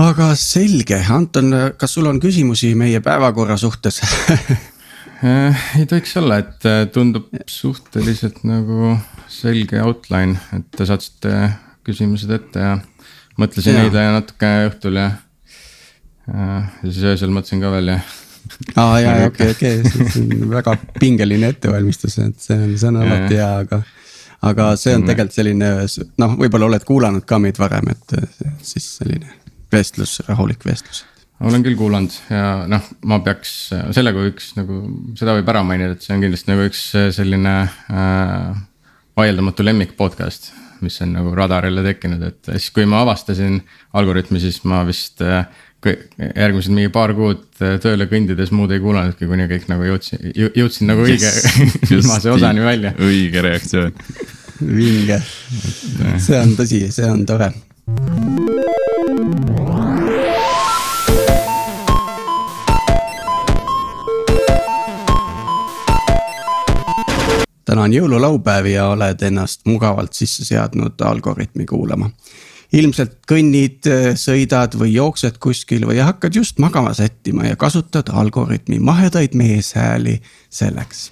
aga selge, Anton, kas sul on küsimusi meie päevakorra suhtes Äh, ei tohiks olla, et äh, tundub suhteliselt nagu selge outline, et te saatsite küsimused ette ja mõtlesin neile natuke õhtul ja. ja siis öösel mõtlesin ka veel ja. aa jaa, okei, okei, väga pingeline ettevalmistus, et see on, see on alati hea, aga. aga see on tegelikult selline noh, võib-olla oled kuulanud ka meid varem, et siis selline vestlus, rahulik vestlus olen küll kuulanud ja noh, ma peaks selle kui üks nagu, seda võib ära mainida, et see on kindlasti nagu üks selline äh, vaieldamatu lemmik podcast. mis on nagu radarile tekkinud, et siis kui ma avastasin Algorütmi, siis ma vist äh, järgmised mingi paar kuud äh, tööle kõndides muud ei kuulanudki, kuni kõik nagu jõudsin, jõudsin nagu õige viimase osani välja. õige reaktsioon. vinge, see on tõsi, see on tore. Täna on jõululaupäev ja oled ennast mugavalt sisse seadnud Algorütmi kuulama. ilmselt kõnnid, sõidad või jooksed kuskil või hakkad just magama sättima ja kasutad Algorütmi mahedaid meeshääli selleks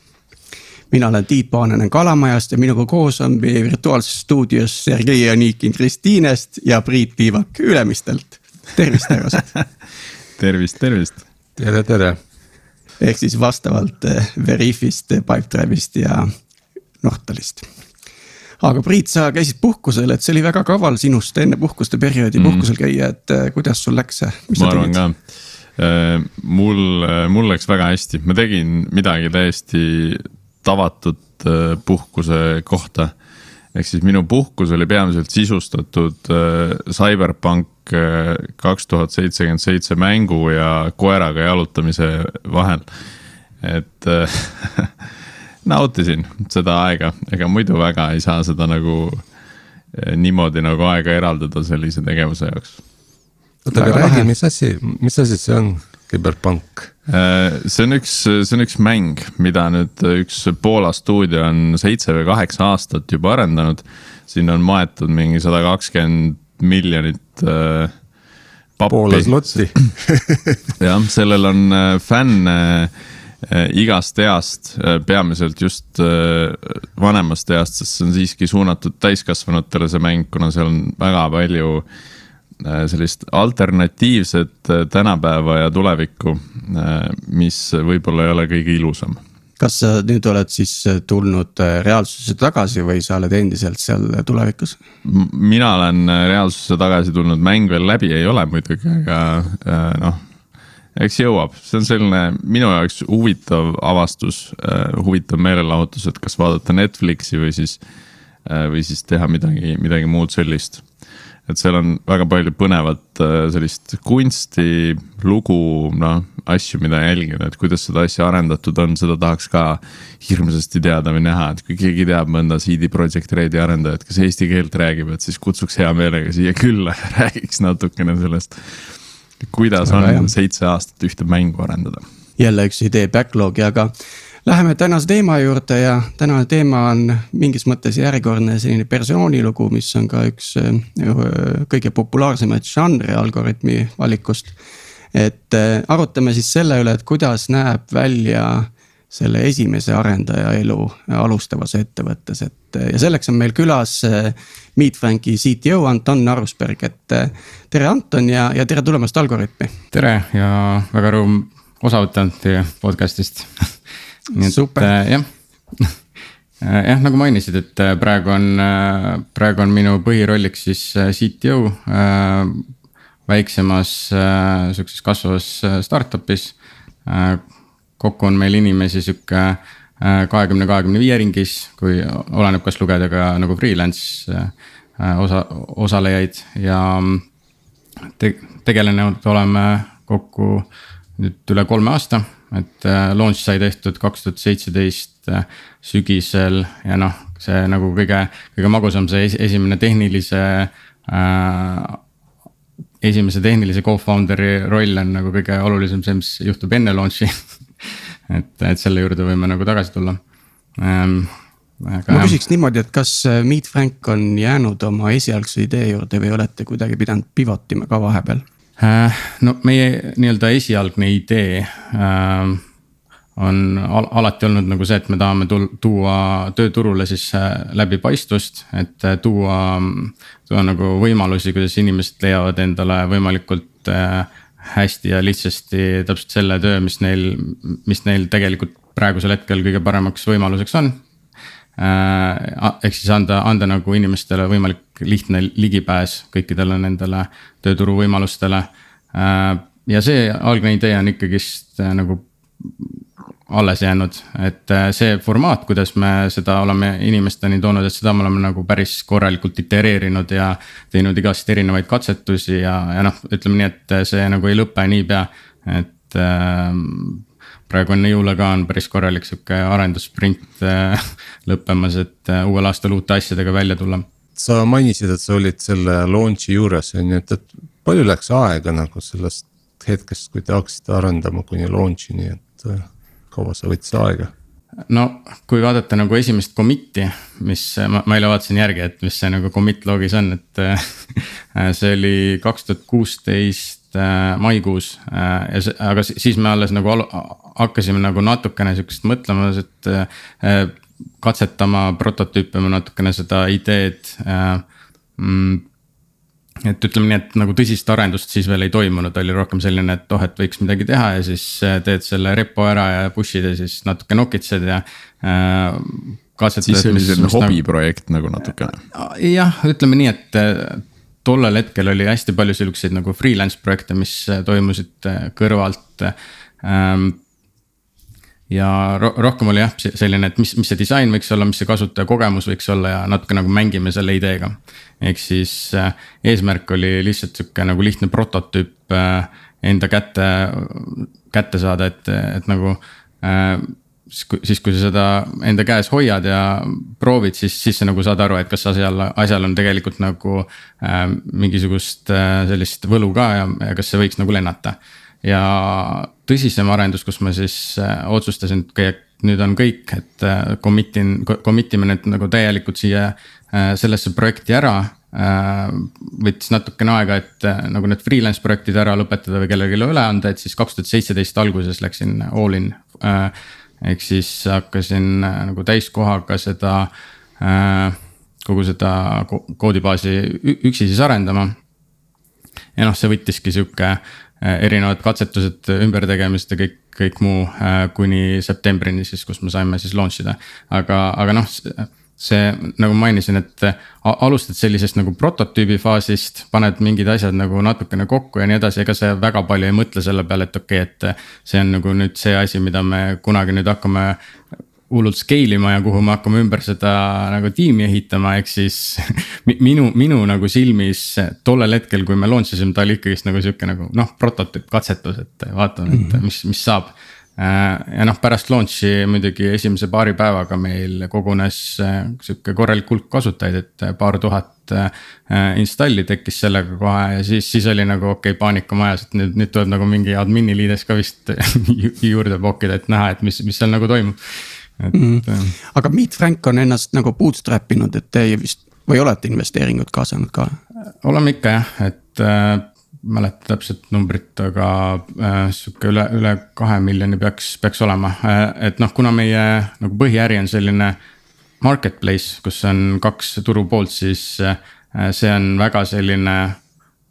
mina olen Tiit Paananen Kalamajast ja minuga koos on meie virtuaalses stuudios Sergei Anikin Kristiinest ja Priit Tiivak Ülemistelt. tervist, härrased. tervist, tervist. tere, tere. ehk siis vastavalt eh, Veriffist, Pipedrive'ist ja Nortalist. aga Priit, sa käisid puhkusel, et see oli väga kaval sinust enne puhkuste perioodi mm. puhkusel käia, et eh, kuidas sul läks? ma arvan ka mul, mul läks väga hästi, ma tegin midagi täiesti tavatut äh, puhkuse kohta. ehk siis minu puhkus oli peamiselt sisustatud äh, CyberPunk äh, kaks tuhat seitsekümmend seitse mängu ja koeraga jalutamise vahel. et nautisin seda aega, ega muidu väga ei saa seda nagu niimoodi nagu aega eraldada sellise tegevuse jaoks. oota, aga räägi, mis asi, mis asi see on, Cyberpunk? see on üks, see on üks mäng, mida nüüd üks Poola stuudio on seitse või kaheksa aastat juba arendanud. sinna on maetud mingi sada kakskümmend miljonit äh, Poola slotti jah, sellel on äh, fänne äh, igast east, peamiselt just vanemast east, sest see on siiski suunatud täiskasvanutele, see mäng, kuna seal on väga palju sellist alternatiivset tänapäeva ja tulevikku, mis võib-olla ei ole kõige ilusam. kas sa nüüd oled siis tulnud reaalsusse tagasi või sa oled endiselt seal tulevikus? mina olen reaalsusse tagasi tulnud, mäng veel läbi ei ole muidugi, aga noh eks jõuab, see on selline minu jaoks huvitav avastus, huvitav meelelahutus, et kas vaadata Netflixi või siis, või siis teha midagi, midagi muud sellist et seal on väga palju põnevat sellist kunsti, lugu, noh, asju, mida jälgida, et kuidas seda asja arendatud on, seda tahaks ka hirmsasti teada või näha, et kui keegi teab mõnda CD Projekt Redi arendajat, kes eesti keelt räägib, et siis kutsuks hea meelega siia külla ja räägiks natukene sellest. kuidas on seitse aastat ühte mängu arendada. jälle üks idee backlogi, aga Läheme tänase teema juurde ja tänane teema on mingis mõttes järjekordne selline persoonilugu, mis on ka üks kõige populaarsemaid žanre Algorütmi valikust. et arutame siis selle üle, et kuidas näeb välja selle esimese arendaja elu alustavas ettevõttes, et ja selleks on meil külas Meet Franki CTO Anton Arusberg, et tere, Anton ja, ja tere tulemast Algorütmi. tere ja väga rõõm osa võtta teie podcast'ist nii et Super. äh, jah jah, nagu mainisid, et äh, praegu on, praegu on minu põhirolliks siis äh, CTO äh, väiksemas äh, sihukeses kasvavas äh, startup'is äh,. kokku on meil inimesi sihuke kahekümne, kahekümne viie ringis, kui oleneb, kas lugeda ka nagu freelance äh, osa, osalejaid ja te, tegelenud oleme kokku nüüd üle kolme aasta et äh, launch sai tehtud kaks tuhat seitseteist äh, sügisel ja noh, see nagu kõige, kõige magusam, see esimene tehnilise äh,. esimese tehnilise co-founder'i roll on nagu kõige olulisem see, mis juhtub enne launch'i et, et selle juurde võime nagu tagasi tulla ähm,. Aga ma küsiks niimoodi, et kas äh, Meet Frank on jäänud oma esialgse idee juurde või olete kuidagi pidanud pivot ima ka vahepeal? No meie nii-öelda esialgne idee äh, on al alati olnud nagu see, et me tahame tuua tööturule siis äh, läbipaistvust, et äh, tuua, tuua nagu võimalusi, kuidas inimesed leiavad endale võimalikult äh, hästi ja lihtsasti täpselt selle töö, mis neil, mis neil tegelikult praegusel hetkel kõige paremaks võimaluseks on. Ehk siis anda, anda nagu inimestele võimalik lihtne ligipääs kõikidele nendele tööturu võimalustele. ja see algne idee on ikkagist nagu alles jäänud, et äh, see formaat, kuidas me seda oleme inimesteni toonud, et seda me oleme nagu päris korralikult itereerinud ja. teinud igast erinevaid katsetusi ja, ja noh, ütleme nii, et see nagu ei lõpe niipea, et äh, praegu enne jõule ka on päris korralik sihuke arendussprint äh, lõppemas, et äh, uuel aastal uute asjadega välja tulla. sa mainisid, et sa olid selle launch'i juures on ju, et, et palju läks aega nagu sellest hetkest, kui te hakkasite arendama kuni launch'ini, et äh, kaua see võttis aega? No kui vaadata nagu esimest commit'i, mis ma, ma eile vaatasin järgi, et mis see nagu commit log'is on, et see oli kaks tuhat kuusteist äh, maikuus äh, ja see, aga siis me alles nagu hakkasime nagu natukene sihukest mõtlema, et äh, katsetama, prototüüpima natukene seda ideed mm, et ütleme nii, et nagu tõsist arendust siis veel ei toimunud, oli rohkem selline, et oh, et võiks midagi teha ja siis äh, teed selle repo ära ja push'id ja siis natuke nokitsed ja äh,. siis oli selline nagu- hobiprojekt nagu, natukene. Äh, jah, ütleme nii, et äh, tollel hetkel oli hästi palju siukseid nagu freelance projekte, mis toimusid kõrvalt ähm, ja ro rohkem oli jah, selline, et mis, mis see disain võiks olla, mis see kasutajakogemus võiks olla ja natuke nagu mängime selle ideega. ehk siis äh, eesmärk oli lihtsalt sihuke nagu lihtne prototüüp äh, enda kätte, kätte saada, et, et nagu äh, siis kui, sa seda enda käes hoiad ja proovid, siis, siis sa nagu saad aru, et kas asjal, asjal on tegelikult nagu äh, mingisugust äh, sellist võlu ka ja, ja kas see võiks nagu lennata ja tõsisem arendus, kus ma siis äh, otsustasin, et nüüd on kõik, et äh, commit in, commit ime need nagu täielikult siia äh, sellesse projekti ära. võttis natukene aega, et nagu need freelance projektid ära lõpetada või kellelegi üle anda, et siis kaks tuhat seitseteist alguses läksin all in. ehk siis hakkasin nagu täiskohaga seda, kogu seda koodibaasi üksi siis arendama. ja noh, see võttiski sihuke Äh, erinevad katsetused, ümbertegemised ja kõik, kõik muu äh, kuni septembrini siis, kus me saime siis launch ida. aga, aga noh, see nagu mainisin, et alustad sellisest nagu prototüübi faasist, paned mingid asjad nagu natukene kokku ja nii edasi, ega sa väga palju ei mõtle selle peale, et okei okay,, et. see on nagu nüüd see asi, mida me kunagi nüüd hakkame hullult scale ima ja kuhu me hakkame ümber seda nagu tiimi ehitama, ehk siis minu, minu nagu silmis tollel hetkel, kui me launch isime, ta oli ikkagist nagu sihuke nagu noh, prototüüp, katsetus, et vaatame, et mhm. mis, mis saab. Äh, ja noh, pärast launch'i muidugi esimese paari päevaga meil kogunes äh, sihuke korralik hulk kasutajaid, et paar tuhat installi tekkis sellega kohe ja siis, siis oli nagu okei okay,, paanika majas, et nüüd, nüüd tuleb nagu mingi admin'i liides ka vist juurde pookida, et näha, et mis, mis seal nagu toimub et mm.. aga Meet Frank on ennast nagu bootstrap inud, et teie vist või olete investeeringut kaasanud ka? oleme ikka jah, et äh, mäleta täpset numbrit, aga äh, sihuke üle, üle kahe miljoni peaks, peaks olema äh,. et noh, kuna meie nagu põhiäri on selline marketplace, kus on kaks turupoolt, siis äh, see on väga selline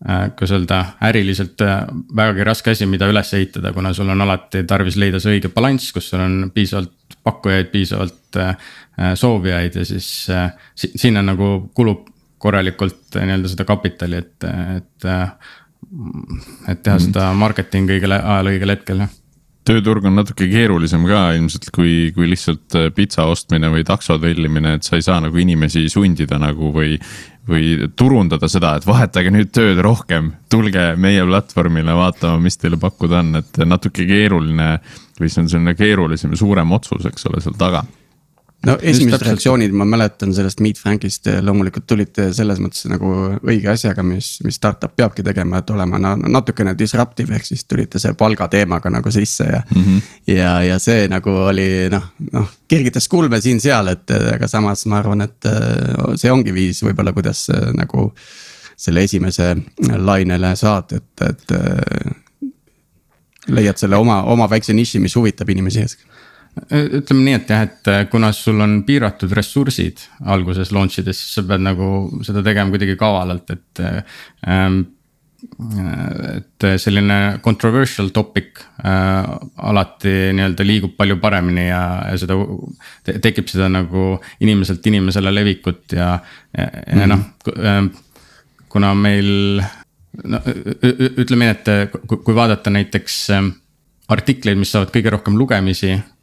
kuidas öelda, äriliselt äh, vägagi raske asi, mida üles ehitada, kuna sul on alati tarvis leida see õige balanss, kus sul on piisavalt pakkujaid, piisavalt äh, soovijaid ja siis äh, sinna nagu kulub korralikult äh, nii-öelda seda kapitali, et, et. et teha mhm. seda marketingi õigel ajal, õigel hetkel, jah tööturg on natuke keerulisem ka ilmselt kui, kui lihtsalt pitsa ostmine või takso tellimine, et sa ei saa nagu inimesi sundida nagu või. või turundada seda, et vahetage nüüd tööd rohkem, tulge meie platvormile vaatama, mis teile pakkuda on, et natuke keeruline või see on selline keerulisem ja suurem otsus, eks ole, seal taga no esimesed reaktsioonid, ma mäletan sellest Meet Frankist loomulikult tulite selles mõttes nagu õige asjaga, mis, mis startup peabki tegema, et olema no, natukene disruptive, ehk siis tulite selle palgateemaga nagu sisse ja mm. -hmm. ja, ja see nagu oli noh, noh kergitas kulme siin-seal, et aga samas ma arvan, et see ongi viis võib-olla, kuidas nagu selle esimese lainele saad, et, et leiad selle oma, oma väikse niši, mis huvitab inimesi ütleme nii, et jah, et äh, kuna sul on piiratud ressursid alguses launch ides, siis sa pead nagu seda tegema kuidagi kavalalt, et ähm, et selline controversial topic äh, alati nii-öelda liigub palju paremini ja, ja seda te, tekib seda nagu inimeselt inimesele levikut ja, ja, ja mm -hmm. noh äh,. kuna meil no ütleme nii, et kui vaadata näiteks äh, artikleid, mis saavad kõige rohkem lugemisi Äh,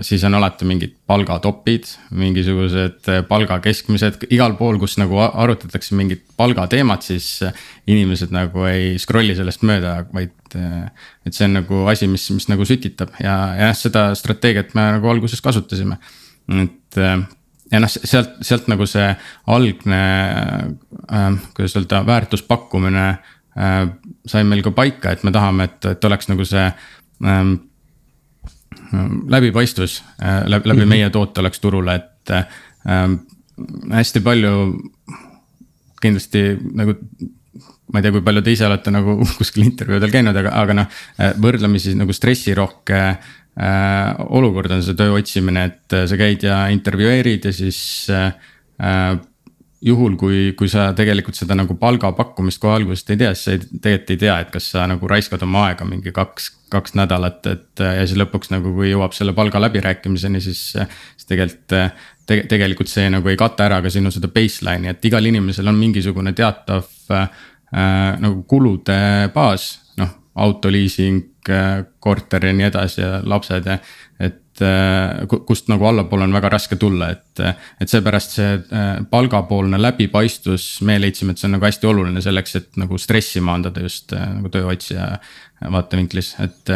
siis on alati mingid palgatopid, mingisugused äh, palgakeskmised, igal pool, kus nagu arutatakse mingit palgateemat, siis äh, inimesed nagu ei scroll'i sellest mööda, vaid. et see on nagu asi, mis, mis nagu sütitab ja, ja seda strateegiat me nagu alguses kasutasime, et ja noh, sealt, sealt nagu see algne äh,, kuidas öelda, väärtuspakkumine äh, sai meil ka paika, et me tahame, et, et oleks nagu see äh, läbipaistvus äh, läbi, läbi mm -hmm. meie toote oleks turule, et äh, hästi palju kindlasti nagu ma ei tea, kui palju te ise olete nagu kuskil intervjuudel käinud, aga, aga noh, äh, võrdlemisi nagu stressirohke äh, olukord on see töö otsimine, et äh, sa käid ja intervjueerid ja siis äh, juhul, kui, kui sa tegelikult seda nagu palgapakkumist kohe algusest ei tea, siis sa ei, tegelikult ei tea, et kas sa nagu raiskad oma aega mingi kaks, kaks nädalat, et. ja siis lõpuks nagu, kui jõuab selle palga läbirääkimiseni, siis, siis tegelikult te,. tegelikult see nagu ei kata ära ka sinu seda baseline'i, et igal inimesel on mingisugune teatav äh, nagu kulude baas, noh autoliising, korter ja nii edasi ja lapsed ja, et Äh, kust nagu allapoole on väga raske tulla, et. et seepärast see äh, palgapoolne läbipaistvus, me leidsime, et see on nagu hästi oluline selleks, et nagu stressi maandada just nagu tööotsija vaatevinklis, et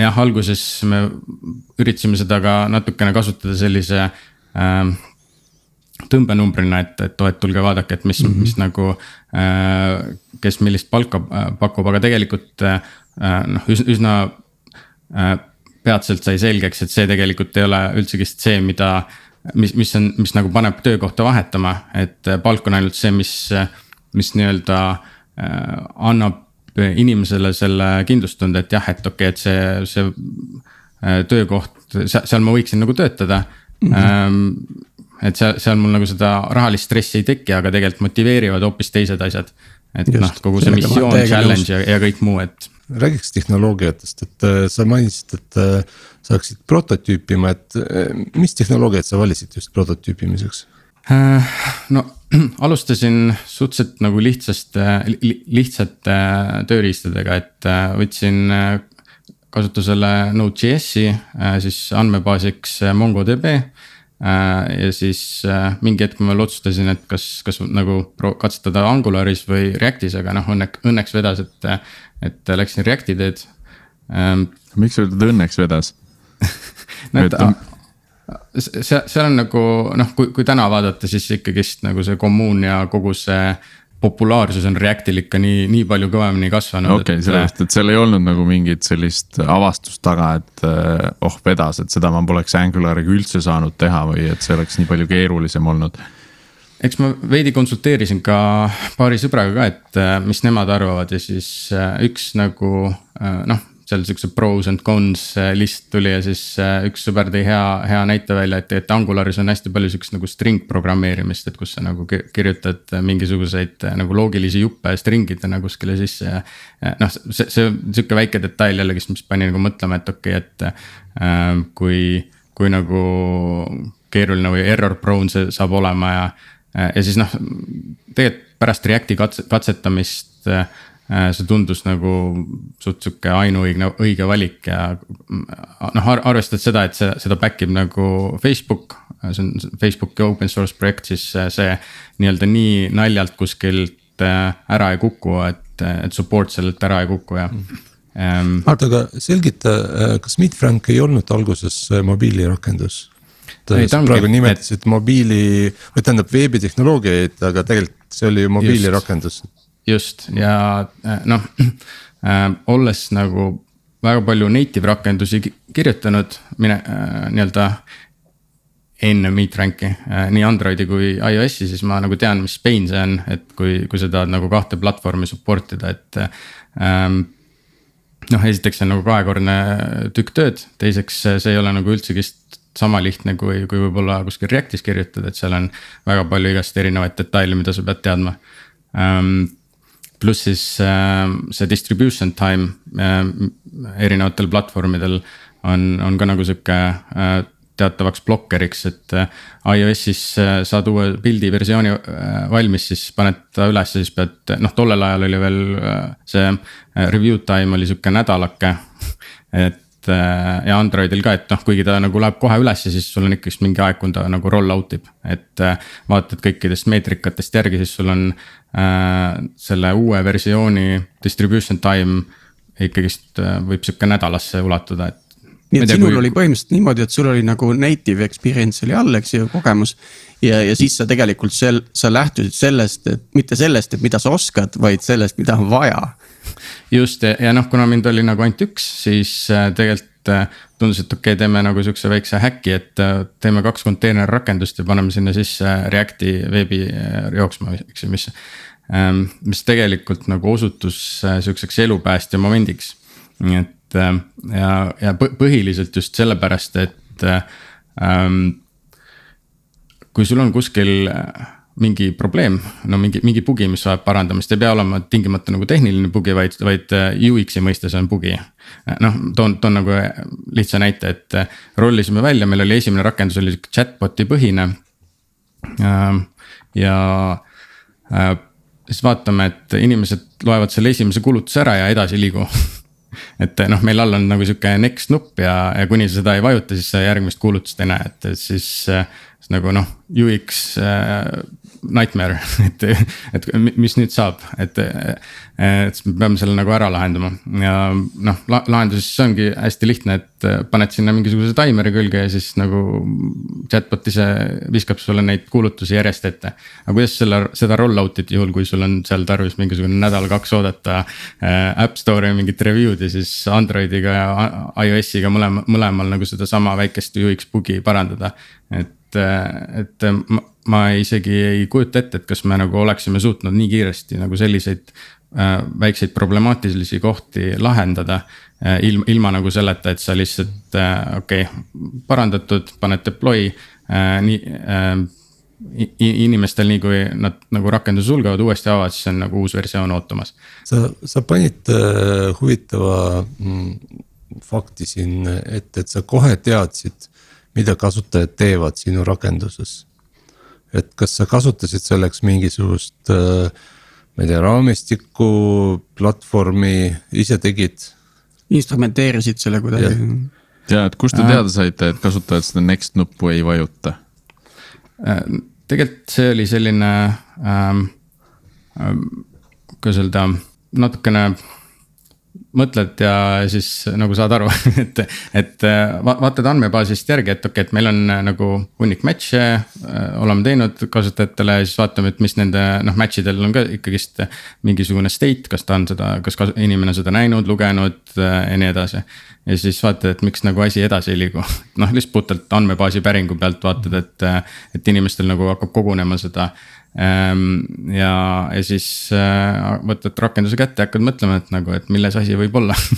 jah, alguses me üritasime seda ka natukene kasutada sellise äh, tõmbenumbrina, et, et oo, et tulge vaadake, et mis mm, -hmm. mis nagu äh,. kes millist palka pakub, aga tegelikult äh, noh, üsna äh, peatselt sai selgeks, et see tegelikult ei ole üldsegi see, mida. mis, mis on, mis nagu paneb töökohta vahetama, et palk on ainult see, mis, mis nii-öelda äh, annab inimesele selle kindlustunde, et jah, et okei okay,, et see, see äh, töökoht, seal ma võiksin nagu töötada mm. -hmm. et seal, seal mul nagu seda rahalist stressi ei teki, aga tegelikult motiveerivad hoopis teised asjad. et noh, kogu see missioon, challenge ja, ja kõik muu, et räägiks tehnoloogiatest, et äh, sa mainisid, et äh, sa hakkasid prototüüpima, et äh, mis tehnoloogiat sa valisid just prototüüpimiseks? no alustasin suhteliselt nagu lihtsaste li,, lihtsate tööriistadega, et võtsin kasutusele Node.js-i, siis andmebaasiks MongoDB. Ja siis mingi hetk ma veel otsustasin, et kas, kas nagu katsetada Angularis või Reactis, aga noh, õnneks, õnneks vedas, et et läksin Reacti teed ähm,. miks sa ütled õnneks vedas no et seal, seal on nagu noh, kui, kui täna vaadata, siis ikkagist nagu see kommuun ja kogu see populaarsus on Reactil ikka nii, nii palju kõvemini kasvanud. okei okay,, sellepärast, et seal ei olnud nagu mingit sellist avastust taga, et eh, oh vedas, et seda ma poleks Angulariga üldse saanud teha või et see oleks nii palju keerulisem olnud eks ma veidi konsulteerisin ka paari sõbraga ka, et äh, mis nemad arvavad ja siis äh, üks nagu noh seal siukse pros and cons list tuli ja siis üks sõber tõi hea, hea näite välja, et, et Angularis on hästi palju siukest nagu string programmeerimist, et kus sa nagu kirjutad mingisuguseid nagu loogilisi juppe string'idena kuskile sisse ja. noh, see, see sihuke väike detail jällegist, mis pani nagu mõtlema, et okei okay,, et äh, kui, kui nagu keeruline või error prone see saab olema ja Äh, ja siis noh, tegelikult pärast Reacti katse, katsetamist äh, see tundus nagu suht sihuke ainuõigne, õige valik ja noh, arvestades seda, et see, seda back ib nagu Facebook. see on Facebooki open source projekt, siis see nii-öelda nii naljalt kuskilt äh, ära ei kuku, et, et support sellelt ära ei kuku ja mm.. oota, aga selgita, kas Meetfrank ei olnud alguses mobiilirakendus? sa praegu nimetasid et... mobiili, või tähendab veebitehnoloogiaid, aga tegelikult see oli ju mobiilirakendus. Just ja äh, noh äh,, olles nagu väga palju native rakendusi kirjutanud, mine äh, nii-öelda enne MeetRanki äh, nii Androidi kui iOS-i, siis ma nagu tean, mis pain see on, et kui, kui sa tahad nagu kahte platvormi support ida, et ähm, noh, esiteks see on nagu kahekordne tükk tööd, teiseks see ei ole nagu üldsegi sama lihtne kui, kui võib-olla kuskil Reactis kirjutada, et seal on väga palju igast erinevaid detaile, mida sa pead teadma ähm,. Pluss siis äh, see distribution time äh, erinevatel platvormidel on, on ka nagu sihuke äh, teatavaks blokkeriks, et äh, iOS-is äh, saad uue pildi versiooni äh, valmis, siis paned ta üles, siis pead, noh, tollel ajal oli veel see review time oli sihuke nädalake. et ja Androidil ka, et noh, kuigi ta nagu läheb kohe ülesse, siis sul on ikkagist mingi aeg, kui ta nagu roll out ib, et vaatad kõikidest meetrikatest järgi, siis sul on äh, selle uue versiooni distribution time ikkagist võib sihuke nädalasse ulatuda, et nii et sinul kui... oli põhimõtteliselt niimoodi, et sul oli nagu native experience oli all, eks ju, kogemus. ja, ja siis sa tegelikult sel-, sa lähtusid sellest, et mitte sellest, et mida sa oskad, vaid sellest, mida on vaja. Just ja, noh, kuna mind oli nagu ainult üks, siis äh, tegelikult äh, tundus, et okei okay,, teeme nagu sihukese väikse häki, et äh, teeme kaks konteinerrakendust ja paneme sinna sisse Reacti veebi jooksma, eks ju, mis. Ähm, mis tegelikult nagu osutus sihukeseks elupäästja momendiks, et ja, ja põhiliselt just sellepärast, et ähm, kui sul on kuskil mingi probleem, no mingi, mingi bugi, mis vajab parandamist, ei pea olema tingimata nagu tehniline bugi, vaid, vaid äh, UX-i mõistes on bugi. noh, toon, toon nagu lihtsa näite, et rollisime välja, meil oli esimene rakendus oli sihuke chatbot'i põhine. Ja siis vaatame, et inimesed loevad selle esimese kulutuse ära ja edasi ei liigu et noh, meil all on nagu sihuke next nupp ja, ja kuni sa seda ei vajuta, siis sa järgmist kuulutust ei näe, et siis, siis nagu noh, UX äh, nightmare, et, et mis nüüd saab, et. et siis me peame selle nagu ära lahendama ja noh, lahendus siis ongi hästi lihtne, et paned sinna mingisuguse taimeri külge ja siis nagu. Chatbot ise viskab sulle neid kuulutusi järjest ette. aga kuidas selle, seda roll out'id juhul, kui sul on seal tarvis mingisugune nädal-kaks oodata äh,. App Store'i mingit review'd ja siis Androidiga ja iOS-iga mõlema, mõlemal nagu sedasama väikest UX bugi parandada. et, et ma, ma isegi ei kujuta ette, et kas me nagu oleksime suutnud nii kiiresti nagu selliseid äh, väikseid problemaatilisi kohti lahendada äh,. ilma, ilma nagu selleta, et sa lihtsalt äh, okei okay,, parandatud, paned deploy äh, nii äh, inimestel, nii kui nad nagu rakenduse sulgevad, uuesti avavad, siis on nagu uus versioon ootamas. sa, sa panid äh, huvitava mm, fakti siin ette, et sa kohe teadsid mida kasutajad teevad sinu rakenduses. Et kas sa kasutasid selleks mingisugust, äh, ma ei tea, raamistikku, platvormi, ise tegid? instrumenteerisid selle kuidagi. ja, et kust te teada saite, et kasutajad seda next nuppu ei vajuta? Äh, tegelikult see oli selline ähm, kuidas öelda, natukene mõtled ja siis nagu saad aru, et, et va vaatad andmebaasist järgi, et okei okay,, et meil on äh, nagu hunnik match'e äh,. oleme teinud kasutajatele ja siis vaatame, et mis nende noh, match idel on ka ikkagist mingisugune state, kas ta on seda, kas inimene seda näinud, lugenud äh, ja nii edasi. ja siis vaatad, et miks nagu asi edasi ei liigu, noh lihtsalt puhtalt andmebaasi päringu pealt vaatad, et, et inimestel nagu hakkab kogunema seda ja, ja siis äh, võtad rakenduse kätte ja hakkad mõtlema, et nagu, et milles asi võib olla mm.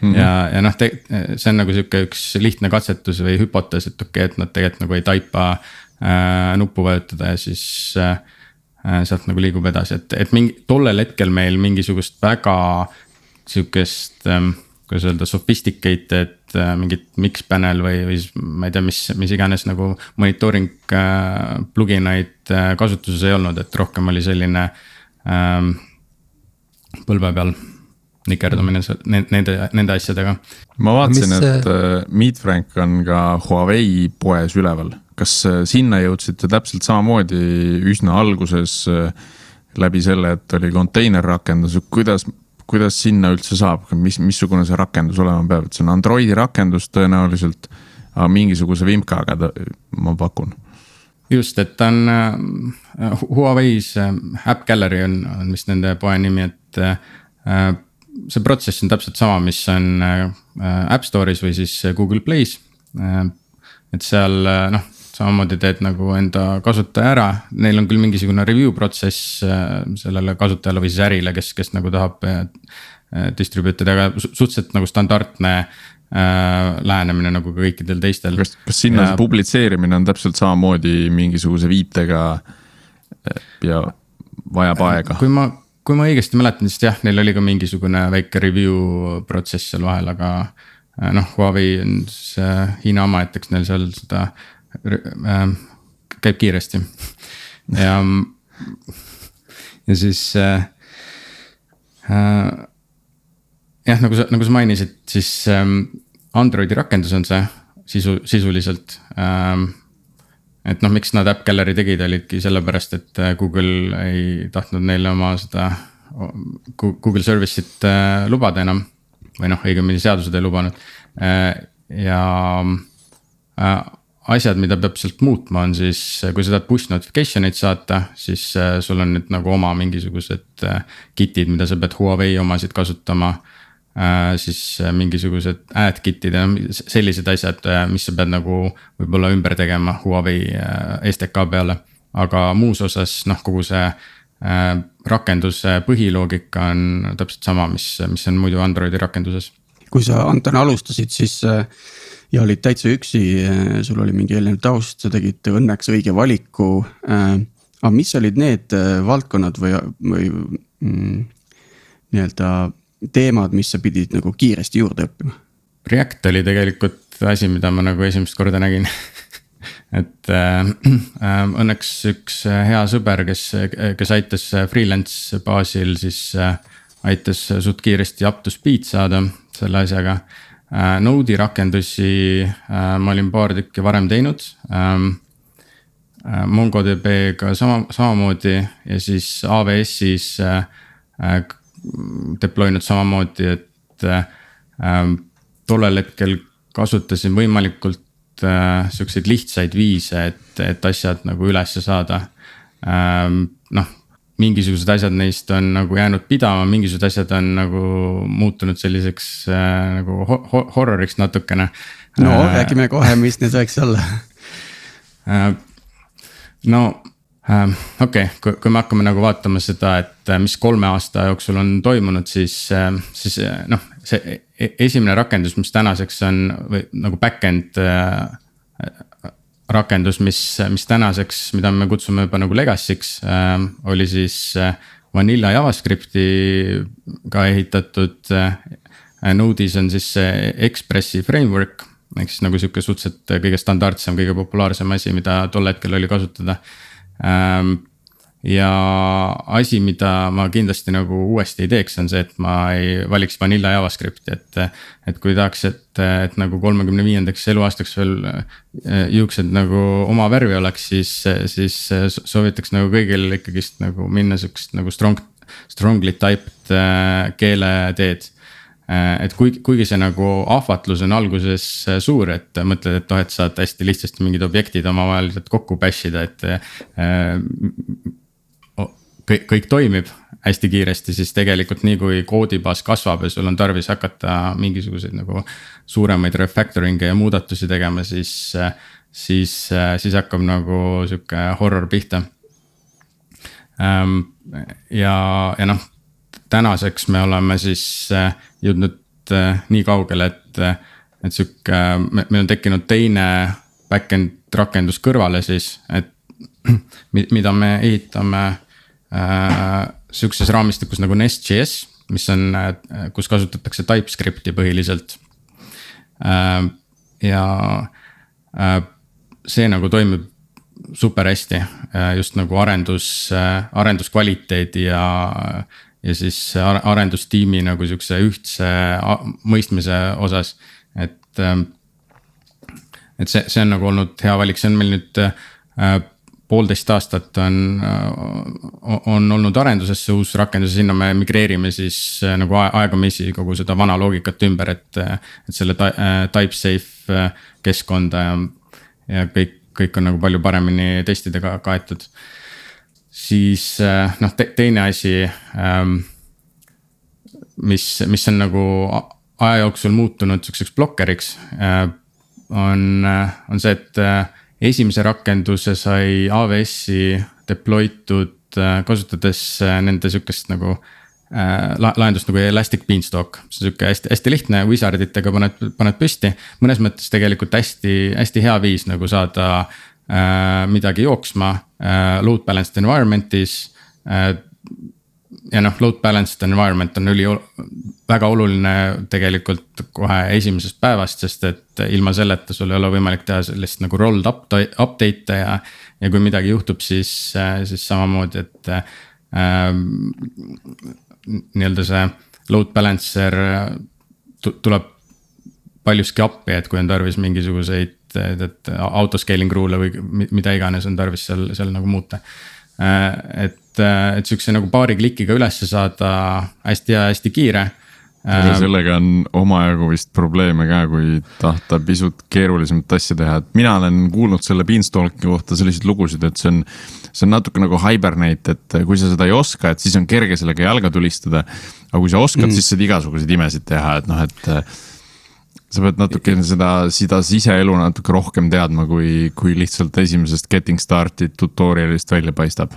-hmm. ja, ja noh, see on nagu sihuke üks lihtne katsetus või hüpotees, et okei okay,, et nad tegelikult nagu ei taipa äh, nuppu vajutada ja siis äh, äh,. sealt nagu liigub edasi, et, et mingi tollel hetkel meil mingisugust väga sihukest ähm, kuidas öelda, sophisticated äh, mingit mix panel või, või siis ma ei tea, mis, mis iganes nagu monitooring äh, plugin eid äh, kasutuses ei olnud, et rohkem oli selline ähm, põlve peal nikerdamine nende, nende asjadega. ma vaatasin, et äh, Meet Frank on ka Huawei poes üleval, kas sinna jõudsite täpselt samamoodi üsna alguses äh, läbi selle, et oli konteinerrakendus, kuidas kuidas sinna üldse saab, mis, missugune see rakendus olema peab, et see on Androidi rakendus tõenäoliselt. aga mingisuguse vimkaga ma pakun. just, et ta on äh, Huawei's äh, App Gallery on, on vist nende poe nimi, et äh, see protsess on täpselt sama, mis on App Store'is või siis Google Play's. et seal noh, samamoodi teed nagu enda kasutaja ära, neil on küll mingisugune review protsess sellele kasutajale või siis ärile, kes, kes nagu tahab distribute ida, aga suhteliselt nagu standardne äh, lähenemine nagu ka kõikidel teistel. kas, kas sinna ja, see publitseerimine on täpselt samamoodi mingisuguse viitega ja vajab aega? kui ma, kui ma õigesti mäletan, siis jah, neil oli ka mingisugune väike review protsess seal vahel, aga äh, noh, Huawei on siis äh, Hiina oma, et eks neil seal seda äh, käib kiiresti ja, ja siis äh, äh, jah, nagu sa, nagu sa mainisid, siis ähm, Androidi rakendus on see sisu, sisuliselt ähm,. et noh, miks nad App Gallery tegid, olidki sellepärast, et äh, Google ei tahtnud neile oma seda Google Service'it äh, lubada enam. või noh, õigemini seadused ei lubanud äh, ja äh, asjad, mida peab sealt muutma, on siis, kui sa tahad push notification eid saata, siis äh, sul on nüüd nagu oma mingisugused äh, kit'id, mida sa pead Huawei omasid kasutama äh, siis mingisugused ad kit'id ja sellised asjad, mis sa pead nagu võib-olla ümber tegema Huawei STK peale. aga muus osas noh, kogu see rakenduse põhiloogika on täpselt sama, mis, mis on muidu Androidi rakenduses. kui sa, Anton, alustasid, siis ja olid täitsa üksi, sul oli mingi eelnev taust, sa tegid õnneks õige valiku. aga mis olid need valdkonnad või, või mm, nii-öelda teemad, mis sa pidid nagu kiiresti juurde õppima? React oli tegelikult asi, mida ma nagu esimest korda nägin et äh, äh, õnneks üks hea sõber, kes, kes aitas freelance baasil, siis äh, aitas suht kiiresti up to speed saada selle asjaga äh,. Node'i rakendusi äh, ma olin paar tükki varem teinud ähm,. Äh, MongoDB-ga sama, samamoodi ja siis AWS-is äh, äh deploy inud samamoodi, et äh, tollel hetkel kasutasin võimalikult äh, siukseid lihtsaid viise, et, et asjad nagu ülesse saada ähm,. noh, mingisugused asjad neist on nagu jäänud pidama, mingisugused asjad on nagu muutunud selliseks äh, nagu ho horror'iks natukene. no äh, räägime kohe, mis need võiks olla äh,. no Ähm, okei okay,, kui, kui me hakkame nagu vaatama seda, et äh, mis kolme aasta jooksul on toimunud, siis, äh, siis äh, noh, see e, esimene rakendus, mis tänaseks on või nagu back-end rakendus, mis, mis tänaseks, mida me kutsume juba nagu legacy'ks äh,, oli siis Vanilla JavaScriptiga ehitatud äh,. Node'is on siis see Expressi framework ehk siis nagu sihuke suhteliselt kõige standardsem, kõige populaarsem asi, mida tol hetkel oli kasutada Ähm, ja asi, mida ma kindlasti nagu uuesti ei teeks, on see, et ma ei valiks vanilla JavaScripti, et. et kui tahaks, et, et nagu kolmekümne viiendaks eluaastaks veel äh, juuksed nagu oma värvi oleks, siis, siis soovitaks nagu kõigil ikkagist nagu minna sihukest nagu strong, strongly typed äh, keeleteed Äh, et kuigi, kuigi see nagu ahvatlus on alguses suur, et mõtled, et noh, et saad hästi lihtsasti mingid objektid omavaheliselt kokku bash ida, et äh,. Kõik, kõik toimib hästi kiiresti, siis tegelikult nii kui koodibaas kasvab ja sul on tarvis hakata mingisuguseid nagu suuremaid refactoring'e ja muudatusi tegema, siis. siis, siis hakkab nagu sihuke horror pihta ähm,. ja, ja noh tänaseks me oleme siis äh, jõudnud äh, nii kaugele, et, et sihuke, meil on tekkinud teine back-end rakendus kõrvale siis, et mida me ehitame sihukeses raamistikus nagu Nest.js, mis on äh,, kus kasutatakse TypeScripti põhiliselt äh,. ja äh, see nagu toimib super hästi, just nagu arendus, arenduskvaliteedi ja ja siis arendustiimi nagu sihukese ühtse mõistmise osas, et. Et see, see on nagu olnud hea valik, see on meil nüüd äh, poolteist aastat on, äh, on olnud arenduses see uus rakendus ja sinna me migreerime siis äh, nagu aegamisi kogu seda vana loogikat ümber, et. et selle type safe keskkonda ja, ja kõik, kõik on nagu palju paremini testidega kaetud siis äh, noh te, teine asi ähm,. mis, mis on nagu aja jooksul muutunud sihukeseks blokkeriks äh,. on, äh, on see, et äh, esimese rakenduse sai AWS-i deploy tud kasutades nende sihukest nagu äh, lahendust nagu Elastic Beanstalk, see on sihuke hästi, hästi lihtne, wizard itega paned, paned püsti. mõnes mõttes tegelikult hästi, hästi hea viis nagu saada äh, midagi jooksma äh, load balanced environment'is äh, ja noh, load balanced environment on üli, väga oluline tegelikult kohe esimesest päevast, sest et ilma selleta sul ei ole võimalik teha sellist nagu rolled update'e ja. ja kui midagi juhtub, siis, siis samamoodi, et äh, nii-öelda see load balancer tuleb paljuski appi, et kui on tarvis mingisuguseid, et autoscaling rule'e või mida iganes on tarvis seal, seal nagu muuta. Äh, et, et sihukese nagu paari klikiga ülesse saada hästi hea, hästi kiire ja äh, sellega on omajagu vist probleeme ka, kui tahta pisut keerulisemat asja teha, et mina olen kuulnud selle Beanstalki kohta selliseid lugusid, et see on. see on natuke nagu Hibernate, et kui sa seda ei oska, et siis on kerge sellega jalga tulistada. aga kui sa oskad mm., siis saad igasuguseid imesid teha, et noh, et sa pead natuke seda, seda siseelu natuke rohkem teadma, kui, kui lihtsalt esimesest getting started tutorial'ist välja paistab.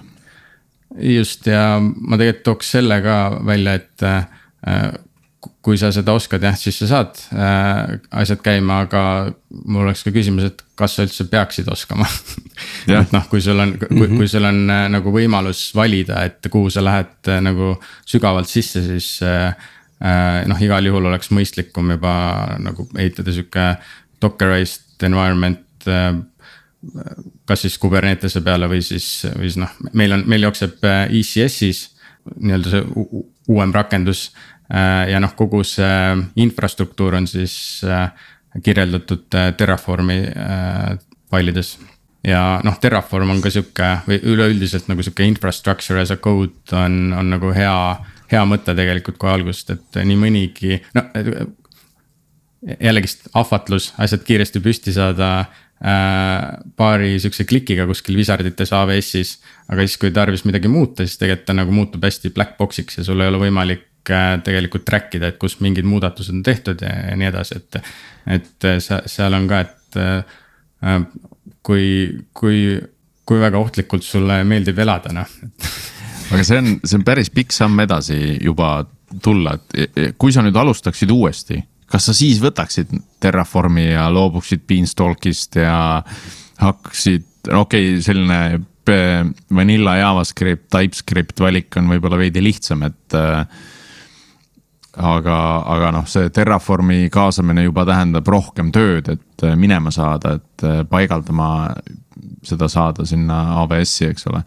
Just ja ma tegelikult tooks selle ka välja, et äh, kui sa seda oskad jah, siis sa saad äh, asjad käima, aga mul oleks ka küsimus, et kas sa üldse peaksid oskama et noh, kui sul on, kui mm, -hmm. kui sul on äh, nagu võimalus valida, et kuhu sa lähed äh, nagu sügavalt sisse, siis äh, äh, noh, igal juhul oleks mõistlikum juba nagu ehitada sihuke dockerized environment äh, kas siis Kubernetese peale või siis, või siis noh, meil on, meil jookseb ECS-is nii-öelda see uuem rakendus Äh, ja noh, kogu see infrastruktuur on siis äh, kirjeldatud äh, Terraformi failides. ja noh, Terraform on ka sihuke või üleüldiselt nagu sihuke infrastructure as a code on, on nagu hea, hea mõte tegelikult kohe algusest, et nii mõnigi, no. jällegist ahvatlus, asjad kiiresti püsti saada äh, paari sihukese klikiga kuskil Wizardites AWS-is. aga siis, kui tarvis midagi muuta, siis tegelikult ta nagu muutub hästi black box'iks ja sul ei ole võimalik tegelikult track ida, et kus mingid muudatused on tehtud ja, ja nii edasi, et. et seal on ka, et äh, kui, kui, kui väga ohtlikult sulle meeldib elada, noh aga see on, see on päris pikk samm edasi juba tulla, et kui sa nüüd alustaksid uuesti, kas sa siis võtaksid Terraformi ja loobuksid Beanstalkist ja hakkaksid, okei okay,, selline vanilla JavaScript, TypeScript valik on võib-olla veidi lihtsam, et äh, aga, aga noh, see Terraformi kaasamine juba tähendab rohkem tööd, et äh, minema saada, et paigaldama seda saada sinna AWS-i, eks ole.